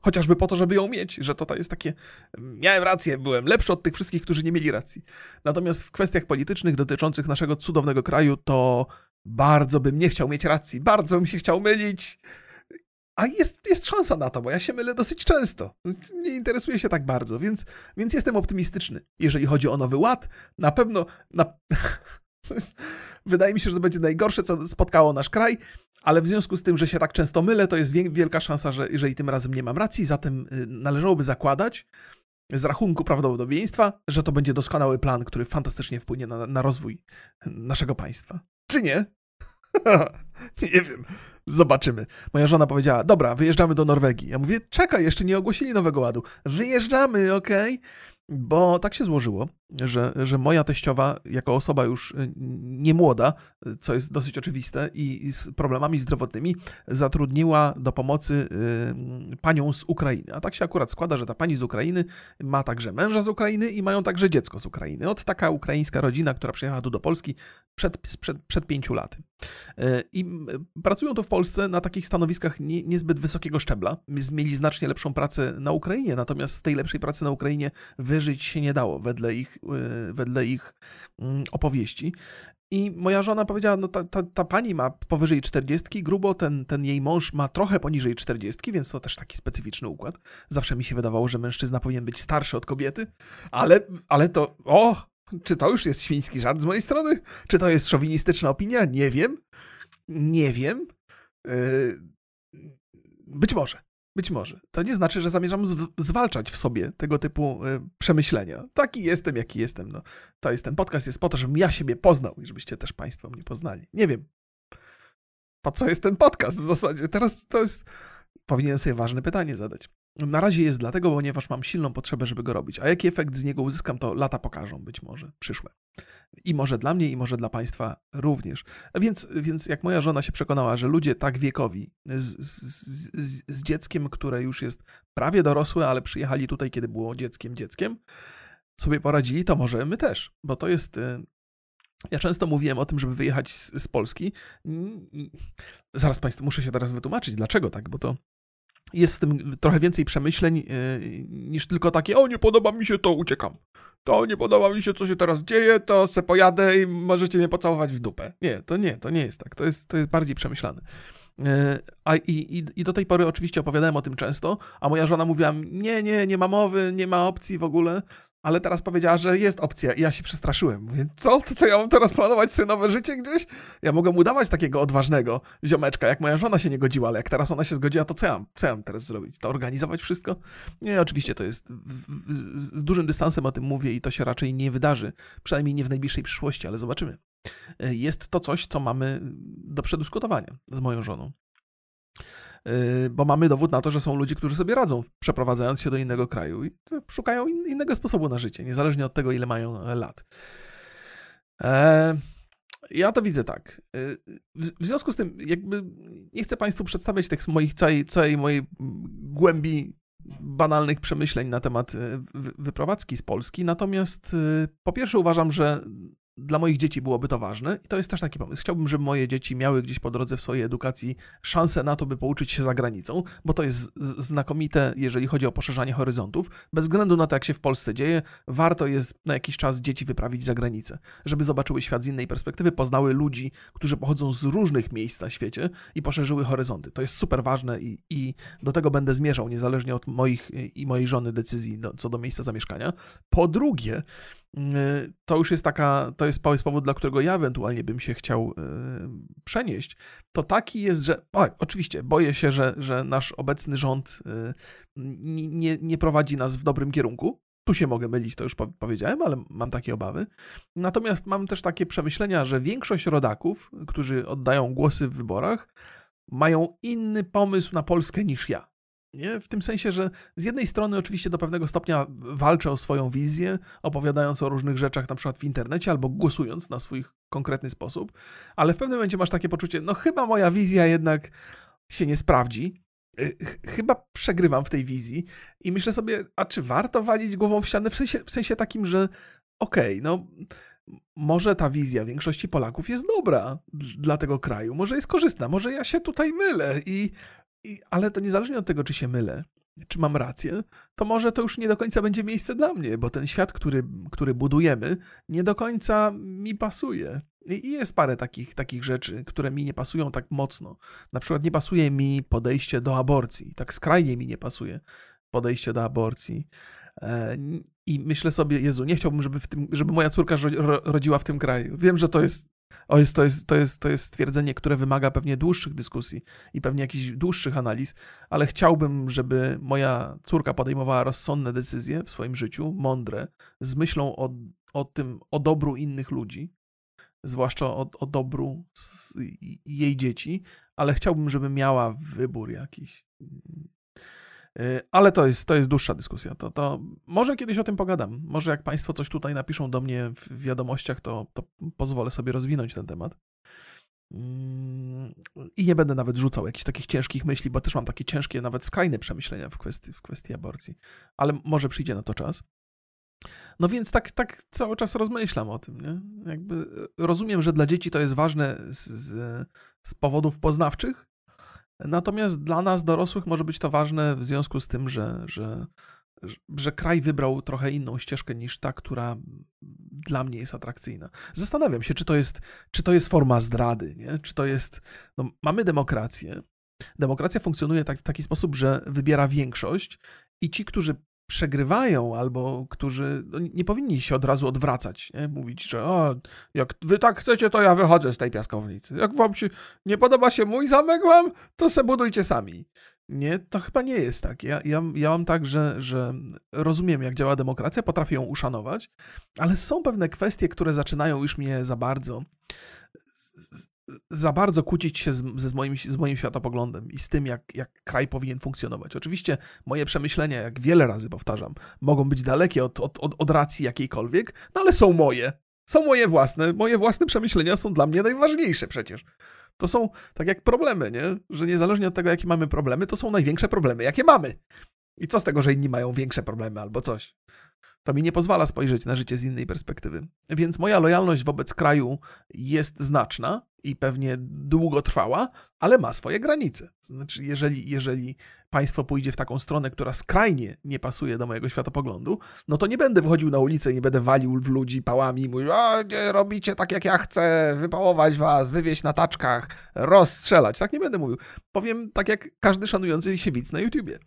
A: chociażby po to, żeby ją mieć, że to jest takie, miałem rację, byłem lepszy od tych wszystkich, którzy nie mieli racji. Natomiast w kwestiach politycznych dotyczących naszego cudownego kraju, to bardzo bym nie chciał mieć racji, bardzo bym się chciał mylić. A jest, jest szansa na to, bo ja się mylę dosyć często. Nie interesuję się tak bardzo, więc, więc jestem optymistyczny. Jeżeli chodzi o nowy ład, na pewno. Na... Jest, wydaje mi się, że to będzie najgorsze, co spotkało nasz kraj, ale w związku z tym, że się tak często mylę, to jest wielka szansa, że jeżeli tym razem nie mam racji, zatem y, należałoby zakładać z rachunku prawdopodobieństwa, że to będzie doskonały plan, który fantastycznie wpłynie na, na rozwój naszego państwa. Czy nie? nie wiem. Zobaczymy. Moja żona powiedziała: Dobra, wyjeżdżamy do Norwegii. Ja mówię: Czekaj, jeszcze nie ogłosili nowego ładu. Wyjeżdżamy, okej. Okay? Bo tak się złożyło, że, że moja teściowa, jako osoba już y, nie młoda, co jest dosyć oczywiste, i z problemami zdrowotnymi, zatrudniła do pomocy y, panią z Ukrainy. A tak się akurat składa, że ta pani z Ukrainy ma także męża z Ukrainy i mają także dziecko z Ukrainy. Od taka ukraińska rodzina, która przyjechała tu do Polski przed, przed, przed pięciu laty. Y, I pracują tu w Polsce na takich stanowiskach nie, niezbyt wysokiego szczebla. Mieli znacznie lepszą pracę na Ukrainie, natomiast z tej lepszej pracy na Ukrainie wyżyć się nie dało wedle ich, y, wedle ich mm, opowieści. I moja żona powiedziała, no ta, ta, ta, pani ma powyżej 40, grubo ten, ten jej mąż ma trochę poniżej 40, więc to też taki specyficzny układ. Zawsze mi się wydawało, że mężczyzna powinien być starszy od kobiety, ale, ale to, o, czy to już jest świński żart z mojej strony? Czy to jest szowinistyczna opinia? Nie wiem. Nie wiem. Yy, być może. Być może. To nie znaczy, że zamierzam zwalczać w sobie tego typu y, przemyślenia. Taki jestem, jaki jestem. No, to jest ten podcast jest po to, żebym ja siebie poznał i żebyście też Państwo mnie poznali. Nie wiem. Po co jest ten podcast w zasadzie? Teraz to jest. Powinienem sobie ważne pytanie zadać. Na razie jest dlatego, ponieważ mam silną potrzebę, żeby go robić. A jaki efekt z niego uzyskam, to lata pokażą być może przyszłe. I może dla mnie, i może dla Państwa również. Więc, więc jak moja żona się przekonała, że ludzie tak wiekowi, z, z, z, z dzieckiem, które już jest prawie dorosłe, ale przyjechali tutaj, kiedy było dzieckiem, dzieckiem, sobie poradzili, to może my też, bo to jest y, ja często mówiłem o tym, żeby wyjechać z, z, Polski. Zaraz Państwu muszę się teraz wytłumaczyć, dlaczego tak, bo to jest w tym trochę więcej przemyśleń yy, niż tylko takie, o nie podoba mi się, to uciekam. To nie podoba mi się, co się teraz dzieje, to se pojadę i możecie mnie pocałować w dupę. Nie, to nie, to nie jest tak. To jest, to jest bardziej przemyślane. Yy, a i, i, I do tej pory oczywiście opowiadałem o tym często, a moja żona mówiła, nie, nie, nie ma mowy, nie ma opcji w ogóle ale teraz powiedziała, że jest opcja i ja się przestraszyłem. Mówię, co? To, to ja mam teraz planować sobie nowe życie gdzieś? Ja mogę udawać takiego odważnego ziomeczka, jak moja żona się nie godziła, ale jak teraz ona się zgodziła, to co ja, co ja mam teraz zrobić? To organizować wszystko? Nie, oczywiście to jest z dużym dystansem o tym mówię i to się raczej nie wydarzy, przynajmniej nie w najbliższej przyszłości, ale zobaczymy. jest to coś, co mamy do przedyskutowania z moją żoną. Bo mamy dowód na to, że są ludzie, którzy sobie radzą, przeprowadzając się do innego kraju i szukają innego sposobu na życie, niezależnie od tego, ile mają lat. Ja to widzę tak. W związku z tym, jakby nie chcę Państwu przedstawiać tych moich całej, całej mojej głębi banalnych przemyśleń na temat wyprowadzki z Polski. Natomiast po pierwsze uważam, że dla moich dzieci byłoby to ważne i to jest też taki pomysł. Chciałbym, żeby moje dzieci miały gdzieś po drodze w swojej edukacji szansę na to, by pouczyć się za granicą, bo to jest znakomite, jeżeli chodzi o poszerzanie horyzontów. Bez względu na to, jak się w Polsce dzieje, warto jest na jakiś czas dzieci wyprawić za granicę, żeby zobaczyły świat z innej perspektywy, poznały ludzi, którzy pochodzą z różnych miejsc na świecie i poszerzyły horyzonty. To jest super ważne i, i do tego będę zmierzał, niezależnie od moich i mojej żony decyzji do, co do miejsca zamieszkania. Po drugie, to już jest taka, to jest powód, dla którego ja ewentualnie bym się chciał y, przenieść, to taki jest, że o, oczywiście boję się, że, że nasz obecny rząd y, nie, nie prowadzi nas w dobrym kierunku. Tu się mogę mylić, to już powiedziałem, ale mam takie obawy. Natomiast mam też takie przemyślenia, że większość rodaków, którzy oddają głosy w wyborach, mają inny pomysł na Polskę niż ja. Nie? W tym sensie, że z jednej strony oczywiście do pewnego stopnia walczę o swoją wizję, opowiadając o różnych rzeczach na przykład w internecie albo głosując na swój konkretny sposób, ale w pewnym momencie masz takie poczucie, no chyba moja wizja jednak się nie sprawdzi, y, chyba przegrywam w tej wizji i myślę sobie, a czy warto walić głową w ścianę w sensie, w sensie takim, że okej, okay, no może ta wizja większości Polaków jest dobra dla tego kraju, może jest korzystna, może ja się tutaj mylę i i, ale to niezależnie od tego, czy się mylę, czy mam rację, to może to już nie do końca będzie miejsce dla mnie, bo ten świat, który, który budujemy, nie do końca mi pasuje. I jest parę takich, takich rzeczy, które mi nie pasują tak mocno. Na przykład nie pasuje mi podejście do aborcji. Tak skrajnie mi nie pasuje podejście do aborcji. E, I myślę sobie, Jezu, nie chciałbym, żeby, w tym, żeby moja córka rodziła w tym kraju. Wiem, że to jest o, jest, to, jest, to, jest, to jest stwierdzenie, które wymaga pewnie dłuższych dyskusji i pewnie jakichś dłuższych analiz, ale chciałbym, żeby moja córka podejmowała rozsądne decyzje w swoim życiu, mądre, z myślą o, o tym, o dobru innych ludzi, zwłaszcza o, o dobru jej dzieci, ale chciałbym, żeby miała wybór jakiś. Y, ale to jest, to jest dłuższa dyskusja. To, to może kiedyś o tym pogadam. Może jak Państwo coś tutaj napiszą do mnie w wiadomościach, to, to pozwolę sobie rozwinąć ten temat. Mm, I nie będę nawet rzucał jakichś takich ciężkich myśli, bo też mam takie ciężkie, nawet skrajne przemyślenia w kwestii, w kwestii aborcji. Ale może przyjdzie na to czas. No więc tak, tak cały czas rozmyślam o tym. Nie? Jakby rozumiem, że dla dzieci to jest ważne z, z, z powodów poznawczych, Natomiast dla nas, dorosłych, może być to ważne w związku z tym, że, że, że kraj wybrał trochę inną ścieżkę niż ta, która dla mnie jest atrakcyjna. Zastanawiam się, czy to jest, czy to jest forma zdrady, nie? czy to jest. No, mamy demokrację. Demokracja funkcjonuje tak, w taki sposób, że wybiera większość i ci, którzy przegrywają albo którzy no, nie powinni się od razu odwracać, nie? mówić, że o, jak wy tak chcecie, to ja wychodzę z tej piaskownicy. Jak wam się nie podoba się mój zamek wam, to se budujcie sami. Nie, to chyba nie jest tak. Ja, ja, ja mam tak, że, że rozumiem, jak działa demokracja, potrafię ją uszanować, ale są pewne kwestie, które zaczynają już mnie za bardzo za bardzo kłócić się z, z, moim, z moim światopoglądem i z tym, jak, jak kraj powinien funkcjonować. Oczywiście moje przemyślenia, jak wiele razy powtarzam, mogą być dalekie od, od, od, od racji jakiejkolwiek, no ale są moje. Są moje własne. Moje własne przemyślenia są dla mnie najważniejsze przecież. To są tak jak problemy, nie? Że niezależnie od tego, jakie mamy problemy, to są największe problemy, jakie mamy. I co z tego, że inni mają większe problemy albo coś? To mi nie pozwala spojrzeć na życie z innej perspektywy. Więc moja lojalność wobec kraju jest znaczna i pewnie długotrwała, ale ma swoje granice. Znaczy, jeżeli, jeżeli państwo pójdzie w taką stronę, która skrajnie nie pasuje do mojego światopoglądu, no to nie będę wychodził na ulicę i nie będę walił w ludzi pałami i mówił, a nie robicie tak jak ja chcę, wypałować was, wywieźć na taczkach, rozstrzelać. Tak nie będę mówił. Powiem tak jak każdy szanujący się widz na YouTubie.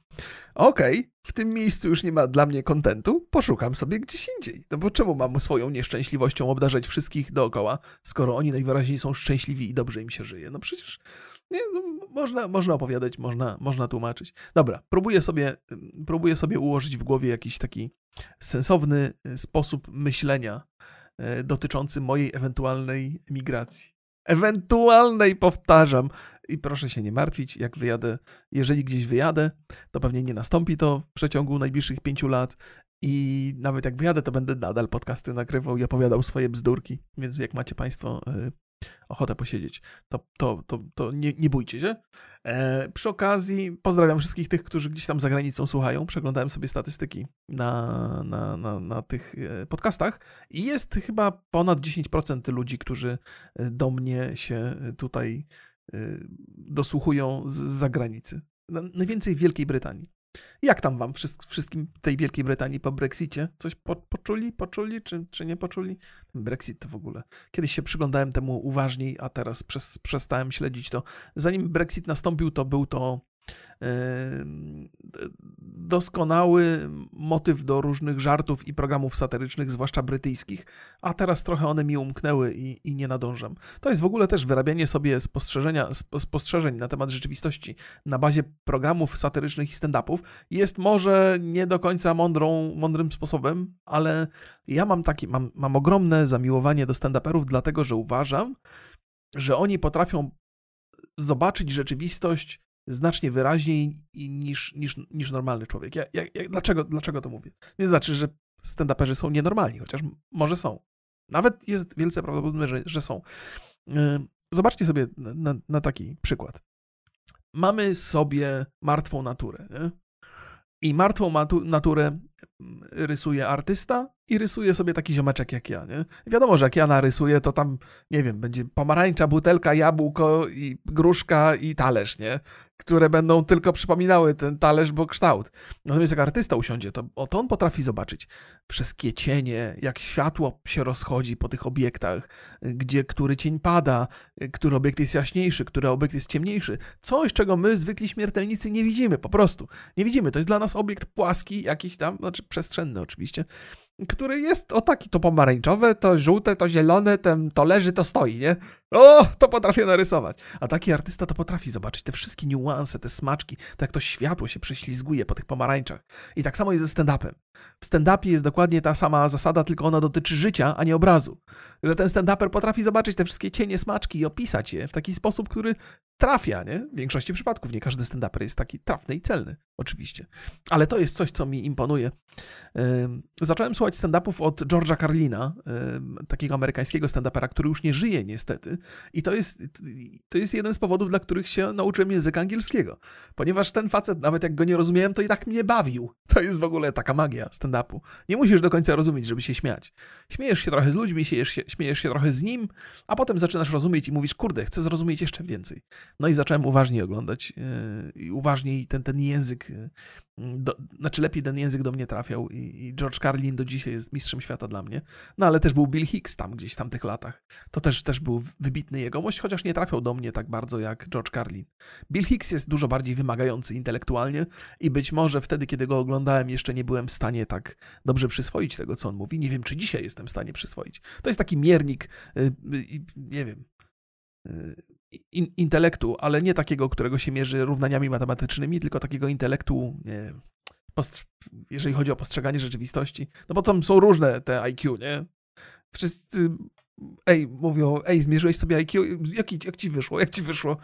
A: Okej, okay, w tym miejscu już nie ma dla mnie kontentu, poszukam sobie gdzieś indziej. No bo czemu mam swoją nieszczęśliwością obdarzać wszystkich dookoła, skoro oni najwyraźniej są szczęśliwi i dobrze im się żyje? No przecież nie, no, można, można opowiadać, można, można tłumaczyć. Dobra, próbuję sobie, próbuję sobie ułożyć w głowie jakiś taki sensowny y, sposób myślenia e, dotyczący mojej ewentualnej migracji. Ewentualnej, powtarzam. I proszę się nie martwić, jak wyjadę, jeżeli gdzieś wyjadę, to pewnie nie nastąpi to w przeciągu najbliższych pięciu lat. I nawet jak wyjadę, to będę nadal podcasty nagrywał i opowiadał swoje bzdurki. Więc jak macie Państwo e, ochotę posiedzieć, to, to, to, to nie, nie bójcie się. E, przy okazji pozdrawiam wszystkich tych, którzy gdzieś tam za granicą słuchają. Przeglądałem sobie statystyki na, na, na, na tych e, podcastach i jest chyba ponad 10% ludzi, którzy e, do mnie się tutaj dosłuchują z zagranicy. Najwięcej w Wielkiej Brytanii. Jak tam wam wszystkim tej Wielkiej Brytanii po Brexicie? Coś po, poczuli, poczuli, czy, czy nie poczuli? Brexit to w ogóle. Kiedyś się przyglądałem temu uważniej, a teraz przestałem śledzić to. Zanim Brexit nastąpił, to był to doskonały motyw do różnych żartów i programów satyrycznych, zwłaszcza brytyjskich, a teraz trochę one mi umknęły i, i nie nadążam. To jest w ogóle też wyrabianie sobie spostrzeżenia, spostrzeżeń na temat rzeczywistości na bazie programów satyrycznych i stand-upów. Jest może nie do końca mądrą, mądrym sposobem, ale ja mam taki, mam, mam ogromne zamiłowanie do stand-uperów, dlatego że uważam, że oni potrafią zobaczyć rzeczywistość znacznie wyraźniej niż, niż, niż normalny człowiek. Ja, ja, ja, dlaczego, dlaczego to mówię? Nie znaczy, że stand-uperzy są nienormalni, chociaż może są. Nawet jest wielce prawdopodobne, że, że są. Zobaczcie sobie na, na taki przykład. Mamy sobie martwą naturę. Nie? I martwą naturę rysuje artysta i rysuje sobie taki ziomeczek jak ja, nie? wiadomo, że jak ja narysuję, to tam, nie wiem, będzie pomarańcza, butelka, jabłko i gruszka i talerz, nie? które będą tylko przypominały ten talerz, bo kształt. Natomiast jak artysta usiądzie, to, o, to on potrafi zobaczyć przez kiecienie, jak światło się rozchodzi po tych obiektach, gdzie który cień pada, który obiekt jest jaśniejszy, który obiekt jest ciemniejszy. Coś, czego my, zwykli śmiertelnicy, nie widzimy, po prostu. Nie widzimy. To jest dla nas obiekt płaski, jakiś tam, znaczy przestrzenny oczywiście, który jest o taki, to pomarańczowe, to żółte, to zielone, ten, to leży, to stoi, nie? O, to potrafię narysować. A taki artysta to potrafi zobaczyć te wszystkie niuanse, te smaczki, tak jak to światło się prześlizguje po tych pomarańczach. I tak samo jest ze stand-upem. W stand-upie jest dokładnie ta sama zasada, tylko ona dotyczy życia, a nie obrazu. Że ten stand-uper potrafi zobaczyć te wszystkie cienie, smaczki i opisać je w taki sposób, który trafia, nie? W większości przypadków. Nie każdy stand-uper jest taki trafny i celny, oczywiście. Ale to jest coś, co mi imponuje. Zacząłem słuchać stand-upów od George'a Carlina, takiego amerykańskiego stand-upera, który już nie żyje niestety. I to jest, to jest jeden z powodów, dla których się nauczyłem języka angielskiego. Ponieważ ten facet, nawet jak go nie rozumiałem, to i tak mnie bawił. To jest w ogóle taka magia stand-upu. Nie musisz do końca rozumieć, żeby się śmiać. Śmiejesz się trochę z ludźmi, śmiejesz się, śmiejesz się trochę z nim, a potem zaczynasz rozumieć i mówisz, kurde, chcę zrozumieć jeszcze więcej. No i zacząłem uważniej oglądać yy, i uważniej ten, ten język, yy, do, znaczy lepiej ten język do mnie trafiał i, i, George Carlin do dzisiaj jest mistrzem świata dla mnie. No ale też był Bill Hicks tam gdzieś w tamtych latach. To też, też był wybitny jegomość, chociaż nie trafiał do mnie tak bardzo jak George Carlin. Bill Hicks jest dużo bardziej wymagający intelektualnie i być może wtedy, kiedy go oglądałem, jeszcze nie byłem w stanie tak dobrze przyswoić tego, co on mówi. Nie wiem, czy dzisiaj jestem w stanie przyswoić. To jest taki miernik, yy, nie wiem, in, intelektu, ale nie takiego, którego się mierzy równaniami matematycznymi, tylko takiego intelektu, nie, jeżeli chodzi o postrzeganie rzeczywistości. No bo tam są różne te IQ, nie? Wszyscy, ej, mówią, ej, zmierzyłeś sobie IQ, jak, jak ci wyszło, jak ci wyszło?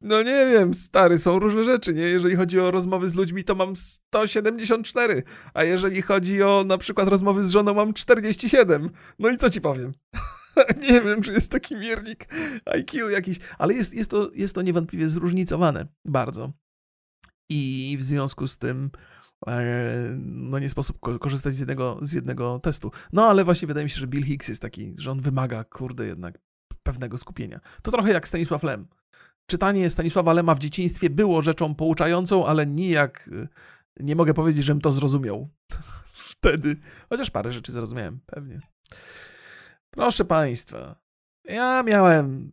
A: No nie wiem, stary, są różne rzeczy, nie? Jeżeli chodzi o rozmowy z ludźmi, to mam 174, a jeżeli chodzi o na przykład rozmowy z żoną, mam 47. No i co ci powiem? nie wiem, czy jest taki miernik IQ jakiś, ale jest, jest, to, jest to niewątpliwie zróżnicowane bardzo. I w związku z tym no nie sposób korzystać z jednego, z jednego testu. No ale właśnie wydaje mi się, że Bill Hicks jest taki, że on wymaga, kurde, jednak pewnego skupienia. To trochę jak Stanisław Lem. Czytanie Stanisława Lema w dzieciństwie było rzeczą pouczającą, ale nijak e, nie mogę powiedzieć, żebym to zrozumiał wtedy. Chociaż parę rzeczy zrozumiałem, pewnie. Proszę Państwa, ja miałem.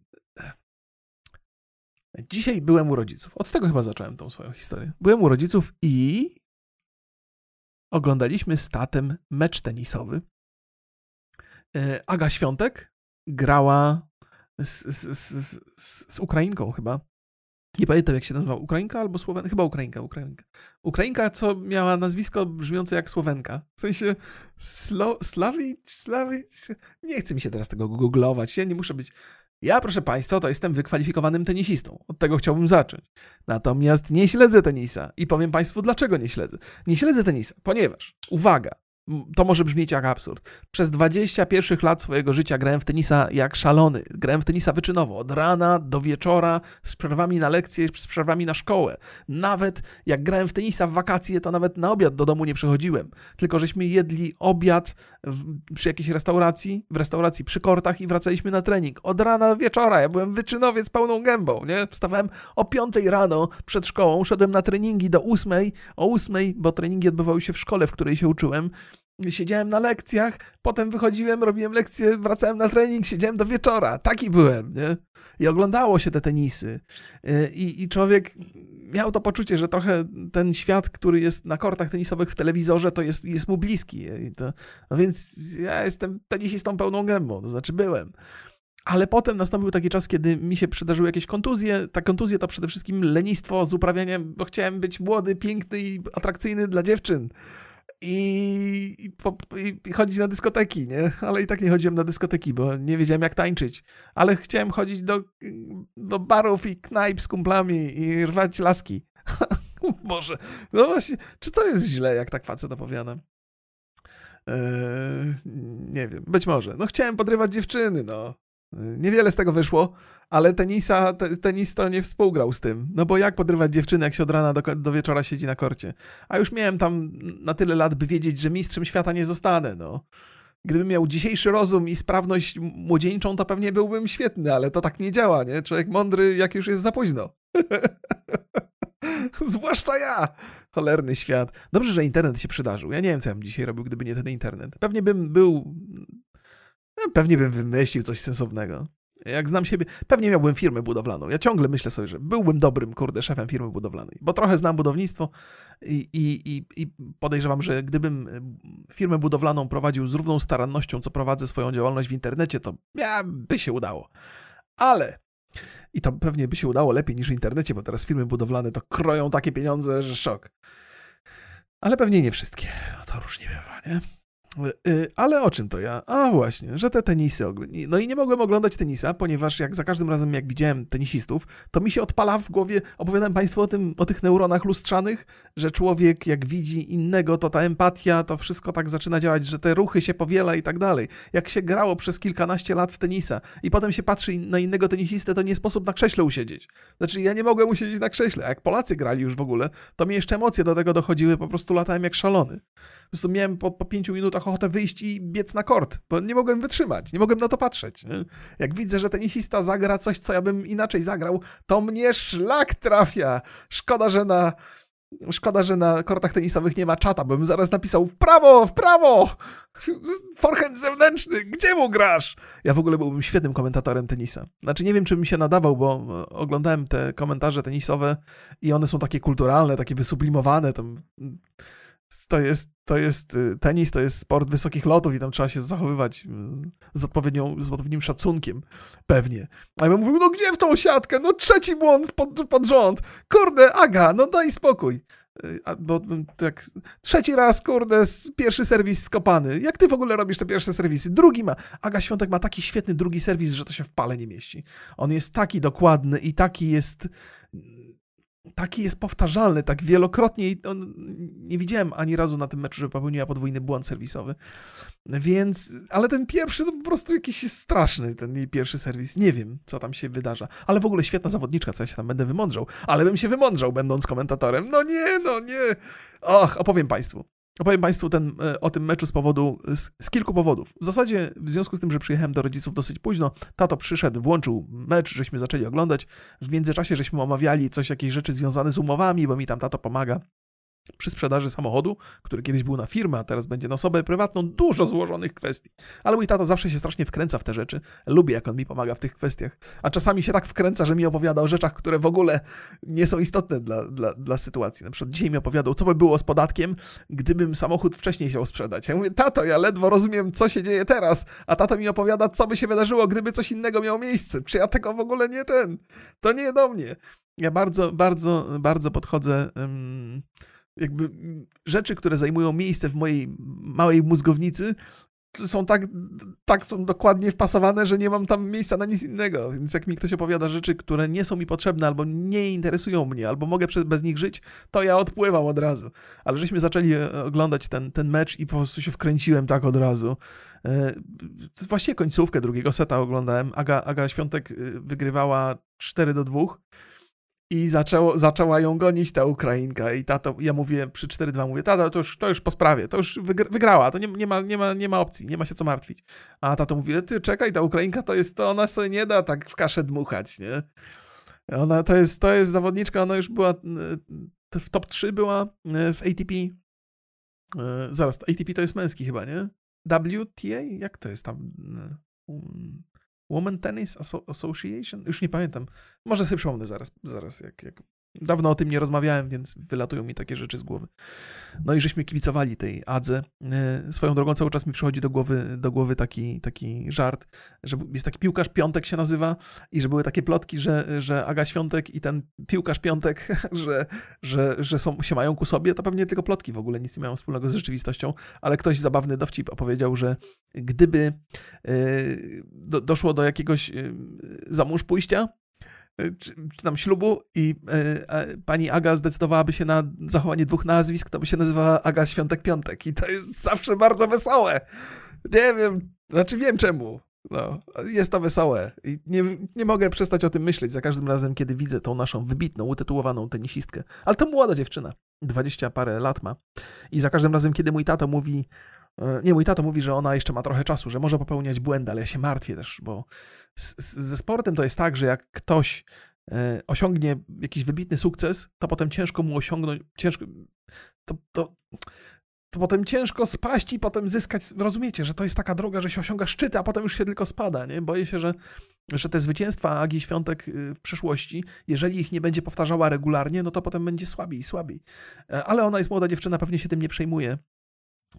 A: Dzisiaj byłem u rodziców. Od tego chyba zacząłem tą swoją historię. Byłem u rodziców i oglądaliśmy z tatem mecz tenisowy. E, Aga Świątek grała z, z, z, z Ukrainką chyba. Nie pamiętam, jak się nazywa, Ukrainka albo Słowenka? Chyba Ukrainka, Ukrainka. Ukrainka, co miała nazwisko brzmiące jak Słowenka. W sensie Slo, Slawicz, Slawicz... Nie chce mi się teraz tego googlować, ja nie muszę być... Ja, proszę Państwa, to jestem wykwalifikowanym tenisistą. Od tego chciałbym zacząć. Natomiast nie śledzę tenisa i powiem Państwu, dlaczego nie śledzę. Nie śledzę tenisa, ponieważ, uwaga, to może brzmieć jak absurd. Przez 20 pierwszych lat swojego życia grałem w tenisa jak szalony. Grałem w tenisa wyczynowo, od rana do wieczora, z przerwami na lekcje, z przerwami na szkołę. Nawet jak grałem w tenisa w wakacje, to nawet na obiad do domu nie przychodziłem. Tylko żeśmy jedli obiad w, przy jakiejś restauracji, w restauracji przy kortach i wracaliśmy na trening. Od rana do wieczora. Ja byłem wyczynowiec pełną gębą, nie? Wstawałem o 5 rano przed szkołą, szedłem na treningi do 8, o 8, bo treningi odbywały się w szkole, w której się uczyłem siedziałem na lekcjach, potem wychodziłem, robiłem lekcje, wracałem na trening, siedziałem do wieczora. Taki byłem, nie? I oglądało się te tenisy. Y, I, I człowiek miał to poczucie, że trochę ten świat, który jest na kortach tenisowych w telewizorze, to jest, jest mu bliski. To, no więc ja jestem tenisistą pełną gębą, to znaczy byłem. Ale potem nastąpił taki czas, kiedy mi się przydarzyły jakieś kontuzje. Ta kontuzja to przede wszystkim lenistwo z uprawianiem, bo chciałem być młody, piękny i atrakcyjny dla dziewczyn i, i, i, chodzić na dyskoteki, nie? Ale i tak nie chodziłem na dyskoteki, bo nie wiedziałem jak tańczyć. Ale chciałem chodzić do, do barów i knajp z kumplami i rwać laski. Boże, no właśnie, czy to jest źle, jak tak facet opowiada? Eee, nie wiem, być może. No chciałem podrywać dziewczyny, no. Niewiele z tego wyszło, ale tenisa, te, nie współgrał z tym. No bo jak podrywać dziewczynę, jak się od rana do, do wieczora siedzi na korcie? A już miałem tam na tyle lat, by wiedzieć, że mistrzem świata nie zostanę, no. Gdybym miał dzisiejszy rozum i sprawność młodzieńczą, to pewnie byłbym świetny, ale to tak nie działa, nie? Człowiek mądry, jak już jest za późno. Zwłaszcza ja! Cholerny świat. Dobrze, że internet się przydarzył. Ja nie wiem, co ja bym dzisiaj robił, gdyby nie ten internet. Pewnie bym był pewnie bym wymyślił coś sensownego. Jak znam siebie, pewnie miałbym firmę budowlaną. Ja ciągle myślę sobie, że byłbym dobrym, kurde, szefem firmy budowlanej, bo trochę znam budownictwo i, i, i, i podejrzewam, że gdybym e, firmę budowlaną prowadził z równą starannością, co prowadzę swoją działalność w internecie, to ja, by się udało. Ale i to pewnie by się udało lepiej niż w internecie, bo teraz firmy budowlane to kroją takie pieniądze, że szok. Ale pewnie nie wszystkie. No to różnie bywa, nie? Y, ale o czym to ja? A właśnie, że te tenisy. No i nie mogłem oglądać tenisa, ponieważ jak za każdym razem, jak widziałem tenisistów, to mi się odpala w głowie, opowiadam Państwu o, tym, o tych neuronach lustrzanych, że człowiek jak widzi innego, to ta empatia, to wszystko tak zaczyna działać, że te ruchy się powiela i tak dalej. Jak się grało przez kilkanaście lat w tenisa i potem się patrzy na innego tenisistę, to nie sposób na krześle usiedzieć. Znaczy ja nie mogłem usiedzieć na krześle, a jak Polacy grali już w ogóle, to mi jeszcze emocje do tego dochodziły, po prostu latałem jak szalony. Po prostu miałem po, po pięciu minutach ochotę wyjść i biec na kort, bo nie mogłem wytrzymać, nie mogłem na to patrzeć. Jak widzę, że tenisista zagra coś, co ja bym inaczej zagrał, to mnie szlak trafia. Szkoda, że na Szkoda, że na kortach tenisowych nie ma czata, bym zaraz napisał w prawo, w prawo! Forehand zewnętrzny, gdzie mu grasz? Ja w ogóle byłbym świetnym komentatorem tenisa. Znaczy nie wiem, czy bym się nadawał, bo oglądałem te komentarze tenisowe i one są takie kulturalne, takie wysublimowane. Tam to jest, to jest y, tenis, to jest sport wysokich lotów i tam trzeba się zachowywać mm, z, odpowiednią, z odpowiednim szacunkiem, pewnie. A ja bym mówił, no gdzie w tą siatkę? No trzeci błąd pod, pod rząd. Kurde, Aga, no daj spokój. Y, bo tak, trzeci raz, kurde, pierwszy serwis skopany. Jak ty w ogóle robisz te pierwsze serwisy? Drugi ma. Aga Świątek ma taki świetny drugi serwis, że to się w pale nie mieści. On jest taki dokładny i taki jest taki jest powtarzalny, tak wielokrotnie. On, nie widziałem ani razu na tym meczu, że popełniła podwójny błąd serwisowy. Więc, ale ten pierwszy to po prostu jakiś jest straszny, ten jej pierwszy serwis. Nie wiem, co tam się wydarza. Ale w ogóle świetna zawodniczka, co ja się tam będę wymądrzał. Ale bym się wymądrzał, będąc komentatorem. No nie, no nie. Och, opowiem Państwu. Opowiem Państwu ten, e, o tym meczu z powodu, z, z, kilku powodów. W zasadzie w związku z tym, że przyjechałem do rodziców dosyć późno, tato przyszedł, włączył mecz, żeśmy zaczęli oglądać. W międzyczasie żeśmy omawiali coś, jakieś rzeczy związane z umowami, bo mi tam tato pomaga przy sprzedaży samochodu, który kiedyś był na firmę, a teraz będzie na osobę prywatną, dużo złożonych kwestii. Ale mój tato zawsze się strasznie wkręca w te rzeczy. Lubię, jak on mi pomaga w tych kwestiach. A czasami się tak wkręca, że mi opowiada o rzeczach, które w ogóle nie są istotne dla, dla, dla sytuacji. Na przykład dzisiaj mi opowiadał, co by było z podatkiem, gdybym samochód wcześniej chciał sprzedać. Ja mówię, tato, ja ledwo rozumiem, co się dzieje teraz, a tato mi opowiada, co by się wydarzyło, gdyby coś innego miało miejsce. Czy ja tego w ogóle nie ten? To nie do mnie. Ja bardzo, bardzo, bardzo podchodzę jakby rzeczy, które zajmują miejsce w mojej małej mózgownicy, są tak, tak są dokładnie wpasowane, że nie mam tam miejsca na nic innego. Więc jak mi ktoś opowiada rzeczy, które nie są mi potrzebne, albo nie interesują mnie, albo mogę bez nich żyć, to ja odpływam od razu. Ale żeśmy zaczęli e, oglądać ten, ten mecz i po prostu się wkręciłem tak od razu. E, właściwie końcówkę drugiego seta oglądałem. Aga, Aga Świątek e, wygrywała 4 do 2 i zaczęło, zaczęła ją gonić ta Ukrainka. I tato, ja mówię przy 4-2, mówię, tata, to już, to już po sprawie, to już wygrała, to nie, nie, ma, nie, ma, nie ma opcji, nie ma się co martwić. A tato mówi, ty czekaj, ta Ukrainka to jest to, ona sobie nie da tak w kaszę dmuchać, nie? Ona to jest, to jest zawodniczka, ona już była w top 3 była w ATP. E, zaraz, ATP to jest męski chyba, nie? WTA? Jak to jest tam? Women Tennis Association? Już nie pamiętam. Może sobie przypomnę zaraz, zaraz jak, jak Dawno o tym nie rozmawiałem, więc wylatują mi takie rzeczy z głowy. No i żeśmy kibicowali tej Adze. E, swoją drogą cały czas mi przychodzi do głowy, do głowy taki, taki żart, że jest taki piłkarz Piątek się nazywa i że były takie plotki, że, że Aga Świątek i ten piłkarz Piątek, że, że, że są, się mają ku sobie. To pewnie tylko plotki w ogóle, nic nie mają wspólnego z rzeczywistością, ale ktoś zabawny dowcip opowiedział, że gdyby e, do, doszło do jakiegoś zamąż pójścia, czy, czy tam ślubu i e, pani Aga zdecydowałaby się na zachowanie dwóch nazwisk, to by się nazywała Aga Świątek Piątek i to jest zawsze bardzo wesołe. Nie wiem, znaczy wiem czemu. No, jest to wesołe i nie, nie mogę przestać o tym myśleć za każdym razem, kiedy widzę tą naszą wybitną, utytułowaną tenisistkę. Ale to młoda dziewczyna, dwadzieścia parę lat ma. I za każdym razem, kiedy mój tato mówi, nie, mój tato mówi, że ona jeszcze ma trochę czasu, że może popełniać błędy, ale ja się martwię też, bo z, ze sportem to jest tak, że jak ktoś e, osiągnie jakiś wybitny sukces, to potem ciężko mu osiągnąć, ciężko, to, to, to potem ciężko spaść i potem zyskać, rozumiecie, że to jest taka droga, że się osiąga szczyty, a potem już się tylko spada, nie? Boję się, że, że te zwycięstwa Agi Świątek y, w przeszłości, jeżeli ich nie będzie powtarzała regularnie, no to potem będzie słabiej i słabiej. E, ale ona jest młoda dziewczyna, pewnie się tym nie przejmuje.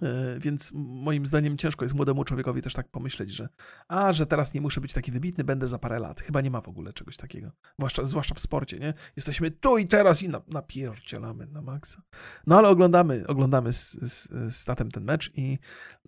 A: E, więc moim zdaniem ciężko jest młodemu człowiekowi też tak pomyśleć, że a, że teraz nie muszę być taki wybitny, będę za parę lat. Chyba nie ma w ogóle czegoś takiego. Zwłaszcza, zwłaszcza w sporcie, nie? Jesteśmy tu i teraz i na, napierdzielamy na maksa. No ale oglądamy, oglądamy z, z, z tatem ten mecz i,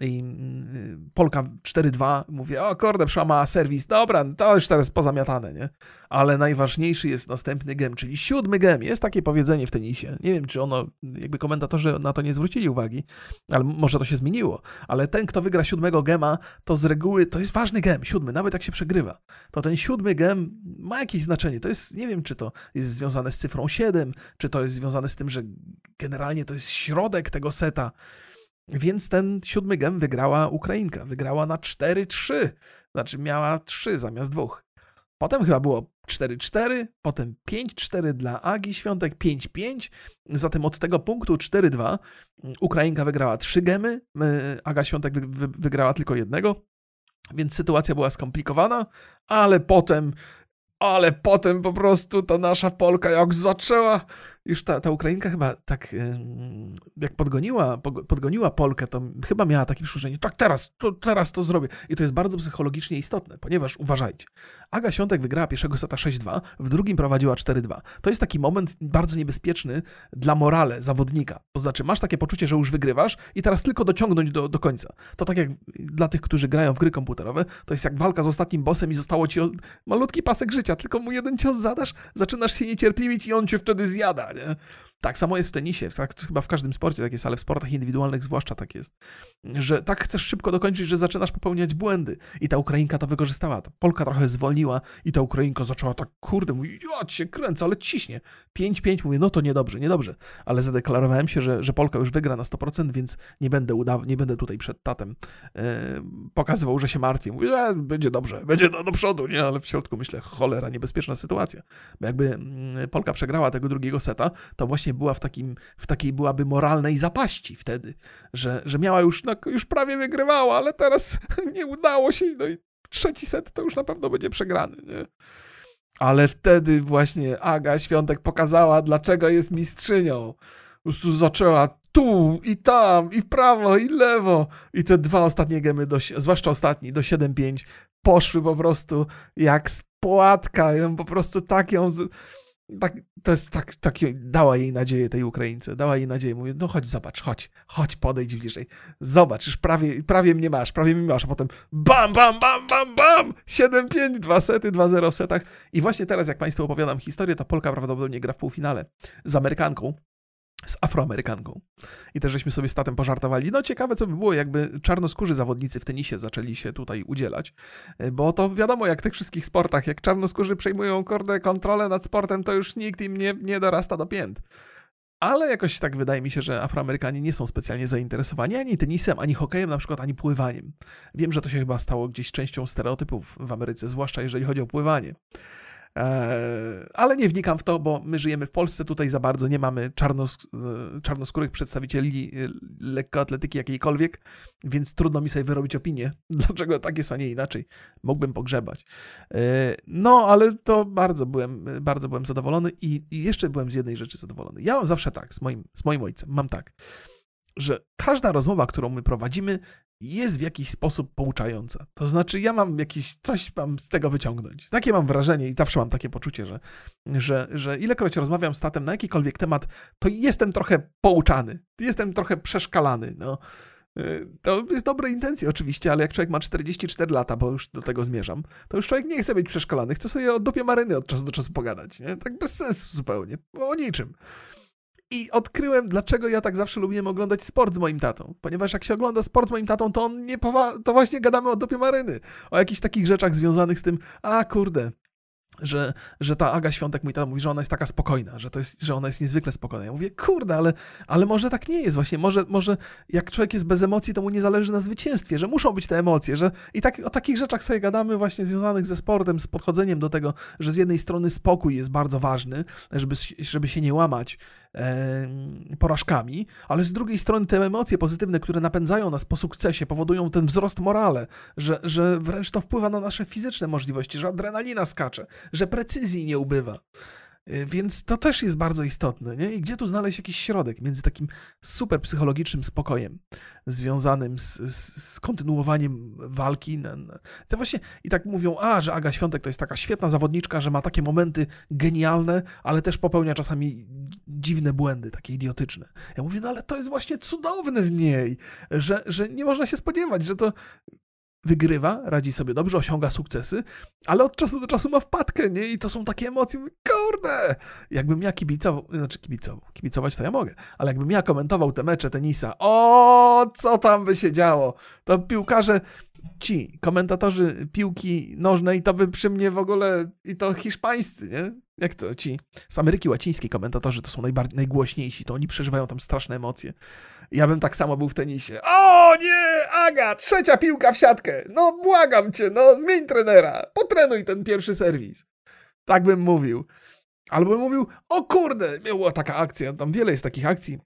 A: i mm, Polka 4-2 mówię, o kurde, przema serwis, dobra, to już teraz pozamiatane, nie? Ale najważniejszy jest następny gem, czyli siódmy gem. Jest takie powiedzenie w tenisie. Nie wiem, czy ono, jakby komentatorzy na to nie zwrócili uwagi, ale może to się zmieniło, ale ten, kto wygra siódmego gema, to z reguły, to jest ważny gem, siódmy, nawet jak się przegrywa, to ten siódmy gem ma jakieś znaczenie. To jest, nie wiem, czy to jest związane z cyfrą 7, czy to jest związane z tym, że generalnie to jest środek tego seta. Więc ten siódmy gem wygrała Ukrainka. Wygrała na 4-3. Znaczy miała 3 zamiast dwóch. Potem chyba było 4-4, potem 5-4 dla Agi Świątek, 5-5. Zatem od tego punktu 4-2 Ukrainka wygrała 3 gemy, Aga Świątek wygrała tylko jednego. Więc sytuacja była skomplikowana, ale potem ale potem po prostu ta nasza Polka jak zaczęła, już ta, ta Ukrainka chyba tak jak podgoniła, podgoniła Polkę, to chyba miała takie przypuszczenie, tak teraz, to, teraz to zrobię. I to jest bardzo psychologicznie istotne, ponieważ uważajcie, Aga Świątek wygrała pierwszego seta 6-2, w drugim prowadziła 4-2. To jest taki moment bardzo niebezpieczny dla morale zawodnika. To znaczy masz takie poczucie, że już wygrywasz i teraz tylko dociągnąć do, do końca. To tak jak dla tych, którzy grają w gry komputerowe, to jest jak walka z ostatnim bossem i zostało ci malutki pasek życia, tylko mu jeden cios zadasz, zaczynasz się niecierpliwić i on cię wtedy zjada, nie? Tak samo jest w tenisie, tak, chyba w każdym sporcie tak jest, ale w sportach indywidualnych zwłaszcza tak jest, że tak chcesz szybko dokończyć, że zaczynasz popełniać błędy. I ta Ukrainka to wykorzystała. Ta Polka trochę zwolniła i ta Ukrainka zaczęła tak, kurde, mówi, ja cię kręcę, ale ciśnie. 5-5, mówię, no to niedobrze, niedobrze. Ale zadeklarowałem się, że, że Polka już wygra na 100%, więc nie będę nie będę tutaj przed tatem e, pokazywał, że się martwię. Mówię, e, będzie dobrze, będzie do, do przodu, nie? Ale w środku myślę, cholera, niebezpieczna sytuacja. Bo jakby mm, Polka przegrała tego drugiego seta, to właśnie była w, takim, w takiej byłaby moralnej zapaści wtedy, że, że miała już, no, już prawie wygrywała, ale teraz nie udało się no i trzeci set to już na pewno będzie przegrany, nie? Ale wtedy właśnie Aga Świątek pokazała, dlaczego jest mistrzynią. Po prostu zaczęła tu i tam, i w prawo, i lewo. I te dwa ostatnie gemy, do, zwłaszcza ostatni, do 7-5, poszły po prostu jak z płatka. Ją po prostu tak ją... Z tak, to jest tak, takie, dała jej nadzieję tej Ukraińce, dała jej nadzieję. Mówię, no chodź, zobacz, chodź, chodź, podejdź bliżej. Zobacz, już prawie, prawie mnie masz, prawie mnie masz, a potem bam, bam, bam, bam, bam, 7-5, dwa sety, 2-0 w setach. I właśnie teraz, jak Państwu opowiadam historię, ta Polka prawdopodobnie gra w półfinale z Amerykanką, z Afroamerykanką. I też żeśmy sobie z tatem pożartowali. No ciekawe, co by było, jakby czarnoskórzy zawodnicy w tenisie zaczęli się tutaj udzielać, bo to wiadomo, jak w tych wszystkich sportach, jak czarnoskórzy przejmują kordę kontrolę nad sportem, to już nikt im nie, nie dorasta do pięt. Ale jakoś tak wydaje mi się, że Afroamerykanie nie są specjalnie zainteresowani ani tenisem, ani hokejem, na przykład, ani pływaniem. Wiem, że to się chyba stało gdzieś częścią stereotypów w Ameryce, zwłaszcza jeżeli chodzi o pływanie. E, ale nie wnikam w to, bo my żyjemy w Polsce, tutaj za bardzo nie mamy czarnos, e, czarnoskórych przedstawicieli e, lekkoatletyki jakiejkolwiek, więc trudno mi sobie wyrobić opinię, dlaczego tak jest, a nie inaczej. Mógłbym pogrzebać. No, ale to bardzo byłem, bardzo byłem zadowolony i, i jeszcze byłem z jednej rzeczy zadowolony. Ja mam zawsze tak, z moim, z moim ojcem, mam tak, że każda rozmowa, którą my prowadzimy, jest w jakiś sposób pouczająca. To znaczy, ja mam jakieś coś mam z tego wyciągnąć. Takie mam wrażenie i zawsze mam takie poczucie, że, że, że ilekroć rozmawiam z tatem na jakikolwiek temat, to jestem trochę pouczany, jestem trochę przeszkalany. No. Y, to jest dobre intencje oczywiście, ale jak człowiek ma 44 lata, bo już do tego zmierzam, to już człowiek nie chce być przeszkolany, chce sobie o dupie maryny od czasu do czasu pogadać, nie? Tak bez sensu zupełnie, o niczym. I odkryłem, dlaczego ja tak zawsze lubiłem oglądać sport z moim tatą. Ponieważ jak się ogląda sport z moim tatą, to on nie powa- to właśnie gadamy o dupie maryny. O jakichś takich rzeczach związanych z tym, a kurde, że, że ta Aga Świątek, mój tata mówi, że ona jest taka spokojna, że, to jest, że ona jest niezwykle spokojna. Ja mówię, kurde, ale, ale może tak nie jest właśnie, może, może jak człowiek jest bez emocji, to mu nie zależy na zwycięstwie, że muszą być te emocje, że i tak, o takich rzeczach sobie gadamy właśnie związanych ze sportem, z podchodzeniem do tego, że z jednej strony spokój jest bardzo ważny, żeby, żeby się nie łamać e, porażkami, ale z drugiej strony te emocje pozytywne, które napędzają nas po sukcesie, powodują ten wzrost morale, że, że wręcz to wpływa na nasze fizyczne możliwości, że adrenalina skacze, że precyzji nie ubywa. Y, więc to też jest bardzo istotne. Nie? I gdzie tu znaleźć jakiś środek między takim super psychologicznym spokojem, związanym z, z, z kontynuowaniem walki? To właśnie i tak mówią, a, że Aga Świątek to jest taka świetna zawodniczka, że ma takie momenty genialne, ale też popełnia czasami dziwne błędy, takie idiotyczne. Ja mówię, no ale to jest właśnie cudowne w niej, że, że nie można się spodziewać, że to wygrywa, radzi sobie dobrze, osiąga sukcesy, ale od czasu do czasu ma wpadkę, nie? I to są takie emocje, kurde! Jakbym ja kibicował, znaczy kibicował, kibicować to ja mogę, ale jakbym ja komentował te mecze tenisa, o, co tam by się działo? To piłkarze, ci komentatorzy piłki nożnej, to by przy mnie w ogóle, i to hiszpańscy, nie? Jak to ci z Ameryki Łacińskiej komentatorzy to są najbardziej, najgłośniejsi, to oni przeżywają tam straszne emocje. Ja bym tak samo był w tenisie. O nie, Aga, trzecia piłka w siatkę. No błagam cię, no zmień trenera. Potrenuj ten pierwszy serwis. Tak bym mówił. Albo bym mówił, o kurde, była taka akcja, tam wiele jest takich akcji.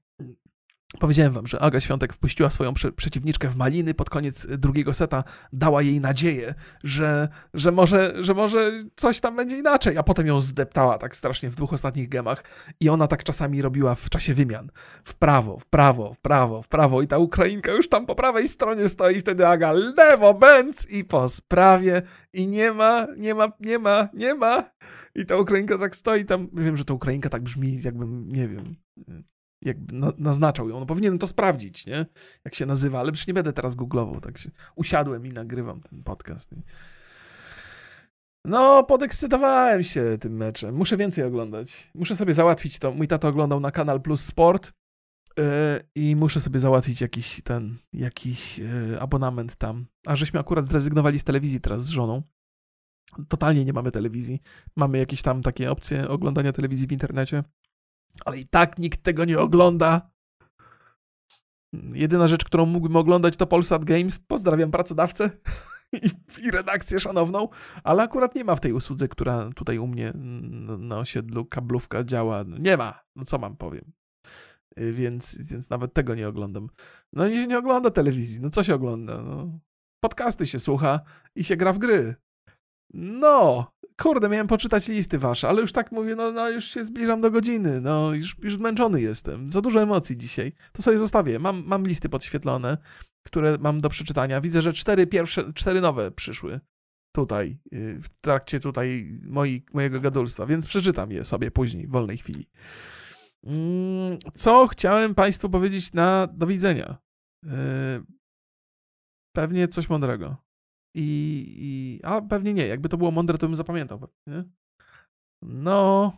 A: Powiedziałem wam, że Aga Świątek wpuściła swoją prze przeciwniczkę w maliny pod koniec drugiego seta, dała jej nadzieję, że, że, może, że może coś tam będzie inaczej, a potem ją zdeptała tak strasznie w dwóch ostatnich gemach i ona tak czasami robiła w czasie wymian. W prawo, w prawo, w prawo, w prawo i ta Ukrainka już tam po prawej stronie stoi wtedy Aga lewo, bęc i po sprawie i nie ma, nie ma, nie ma, nie ma i ta Ukrainka tak stoi tam, wiem, że ta Ukrainka tak brzmi jakbym, nie wiem jakby naznaczał ją. No powinienem to sprawdzić, nie? Jak się nazywa, ale przecież nie będę teraz googlował. Tak się usiadłem i nagrywam ten podcast. Nie? No, podekscytowałem się tym meczem. Muszę więcej oglądać. Muszę sobie załatwić to. Mój tato oglądał na Kanal Plus Sport yy, i muszę sobie załatwić jakiś ten, jakiś yy, abonament tam. A żeśmy akurat zrezygnowali z telewizji teraz z żoną. Totalnie nie mamy telewizji. Mamy jakieś tam takie opcje oglądania telewizji w internecie ale i tak nikt tego nie ogląda. Jedyna rzecz, którą mógłbym oglądać to Polsat Games. Pozdrawiam pracodawcę i, i redakcję szanowną, ale akurat nie ma w tej usłudze, która tutaj u mnie na osiedlu kablówka działa. Nie ma. No co mam powiem. Więc, więc nawet tego nie oglądam. No i się nie ogląda telewizji. No co się ogląda? No, podcasty się słucha i się gra w gry. No, kurde, miałem poczytać listy wasze, ale już tak mówię, no, no już się zbliżam do godziny, no już, już zmęczony jestem. Za dużo emocji dzisiaj. To sobie zostawię. Mam, mam listy podświetlone, które mam do przeczytania. Widzę, że cztery pierwsze, cztery nowe przyszły. tutaj, y, w trakcie tutaj moi, mojego gadulstwa, więc przeczytam je sobie później, w wolnej chwili. Mm, co chciałem Państwu powiedzieć na do widzenia? Y, pewnie coś mądrego. I, i, a pewnie nie. Jakby to było mądre, to bym zapamiętał. Nie? No,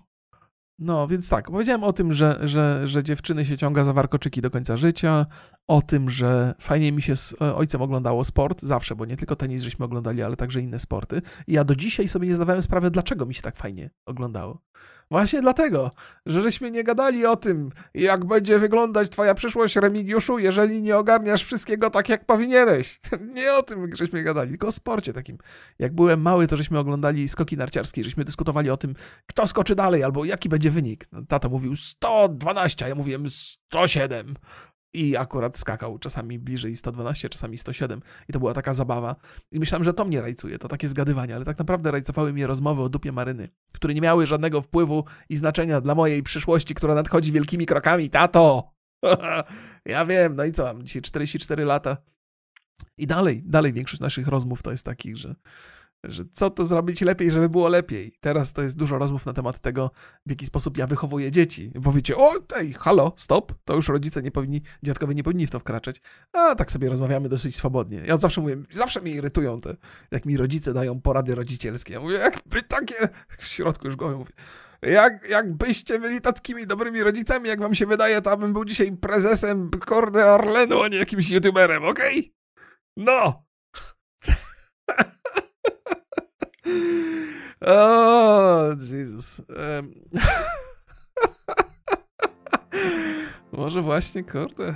A: no, więc tak, powiedziałem o tym, że, że, że dziewczyny się ciąga za warkoczyki do końca życia, o tym, że fajnie mi się z e, ojcem oglądało sport, zawsze, bo nie tylko tenis żeśmy oglądali, ale także inne sporty. I ja do dzisiaj sobie nie zdawałem sprawy, dlaczego mi się tak fajnie oglądało. Właśnie dlatego, że żeśmy nie gadali o tym, jak będzie wyglądać twoja przyszłość, Remigiuszu, jeżeli nie ogarniasz wszystkiego tak, jak powinieneś. Nie o tym żeśmy gadali, tylko o sporcie takim. Jak byłem mały, to żeśmy oglądali skoki narciarskie, żeśmy dyskutowali o tym, kto skoczy dalej, albo jaki będzie wynik. Tata mówił 112, a ja mówiłem 107 i akurat skakał czasami bliżej 112, czasami 107 i to była taka zabawa. I myślałem, że to mnie rajcuje, to takie zgadywanie, ale tak naprawdę rajcowały mnie rozmowy o dupie maryny, które nie miały żadnego wpływu i znaczenia dla mojej przyszłości, która nadchodzi wielkimi krokami. Tato! ja wiem, no i co, mam dzisiaj 44 lata. I dalej, dalej większość naszych rozmów to jest takich, że że co tu zrobić lepiej, żeby było lepiej. Teraz to jest dużo rozmów na temat tego, w jaki sposób ja wychowuję dzieci. Bo wiecie, o, ej, halo, stop, to już rodzice nie powinni, dziadkowie nie powinni w to wkraczać. A tak sobie rozmawiamy dosyć swobodnie. Ja zawsze mówię, zawsze mnie irytują te, jak mi rodzice dają porady rodzicielskie. Ja mówię, jakby takie, w środku już głowy mówię, jak, jakbyście byli takimi dobrymi rodzicami, jak wam się wydaje, to bym był dzisiaj prezesem Kordy Orlenu, a nie jakimś youtuberem, okej? Okay? No! O, Jezus. Um. Może właśnie, kurde.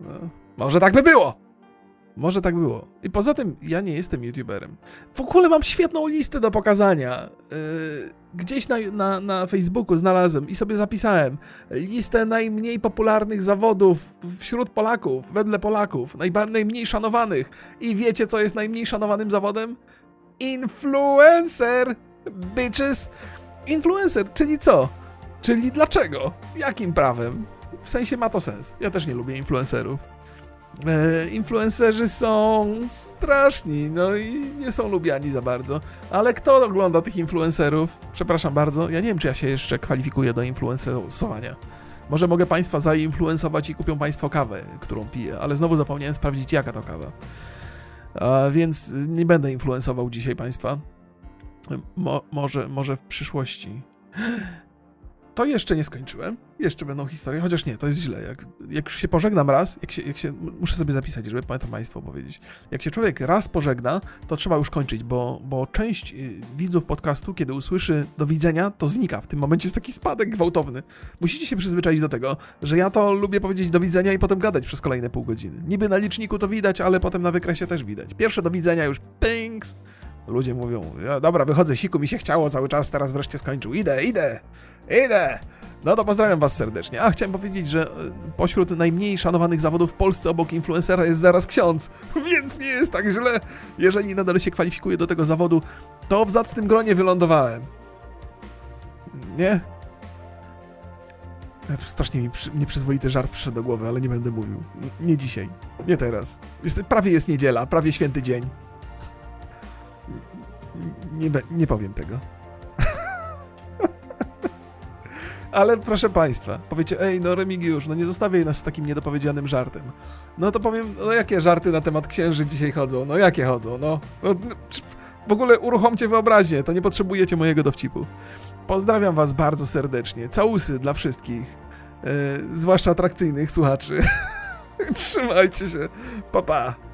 A: No. Może tak by było. Może tak było. I poza tym, ja nie jestem youtuberem. W ogóle mam świetną listę do pokazania. Yy, gdzieś na, na, na Facebooku znalazłem i sobie zapisałem listę najmniej popularnych zawodów wśród Polaków, wedle Polaków, najmniej szanowanych. I wiecie, co jest najmniej szanowanym zawodem? Influencer! Bitches! Influencer, czyli co? Czyli dlaczego? Jakim prawem? W sensie ma to sens. Ja też nie lubię influencerów. E, influencerzy są straszni, no i nie są lubiani za bardzo. Ale kto ogląda tych influencerów? Przepraszam bardzo, ja nie wiem, czy ja się jeszcze kwalifikuję do influencerowania. Może mogę Państwa zainfluensować i kupią Państwo kawę, którą piję, ale znowu zapomniałem sprawdzić, jaka to kawa. Więc nie będę influensował dzisiaj Państwa. Mo, może, może w przyszłości. To jeszcze nie skończyłem. Jeszcze będą historie, chociaż nie, to jest źle. Jak, jak już się pożegnam raz, jak się, jak się, muszę sobie zapisać, żeby pamiętam Państwu powiedzieć. Jak się człowiek raz pożegna, to trzeba już kończyć, bo, bo część y, widzów podcastu, kiedy usłyszy do widzenia, to znika. W tym momencie jest taki spadek gwałtowny. Musicie się przyzwyczaić do tego, że ja to lubię powiedzieć do widzenia i potem gadać przez kolejne pół godziny. Niby na liczniku to widać, ale potem na wykresie też widać. Pierwsze do widzenia już pings, Ludzie mówią, ja, dobra, wychodzę, siku mi się chciało cały czas, teraz wreszcie skończył. Idę, idę, idę. No to pozdrawiam was serdecznie. A, chciałem powiedzieć, że e, pośród najmniej szanowanych zawodów w Polsce obok influencera jest zaraz ksiądz, więc nie jest tak źle. Jeżeli nadal się kwalifikuję do tego zawodu, to w zacnym gronie wylądowałem. Nie? Strasznie mi przy, nieprzyzwoity żart przyszedł do głowy, ale nie będę mówił. Nie dzisiaj. Nie teraz. Jest, prawie jest niedziela, prawie święty dzień. Nie, nie powiem tego. Ale proszę Państwa, powiecie, ej, no Remigiusz, no nie zostawiaj nas z takim niedopowiedzianym żartem. No to powiem, no jakie żarty na temat księży dzisiaj chodzą? No jakie chodzą? No, no w ogóle uruchomcie wyobraźnię, to nie potrzebujecie mojego dowcipu. Pozdrawiam Was bardzo serdecznie. Całusy dla wszystkich, yy, zwłaszcza atrakcyjnych słuchaczy. Trzymajcie się. Pa, pa.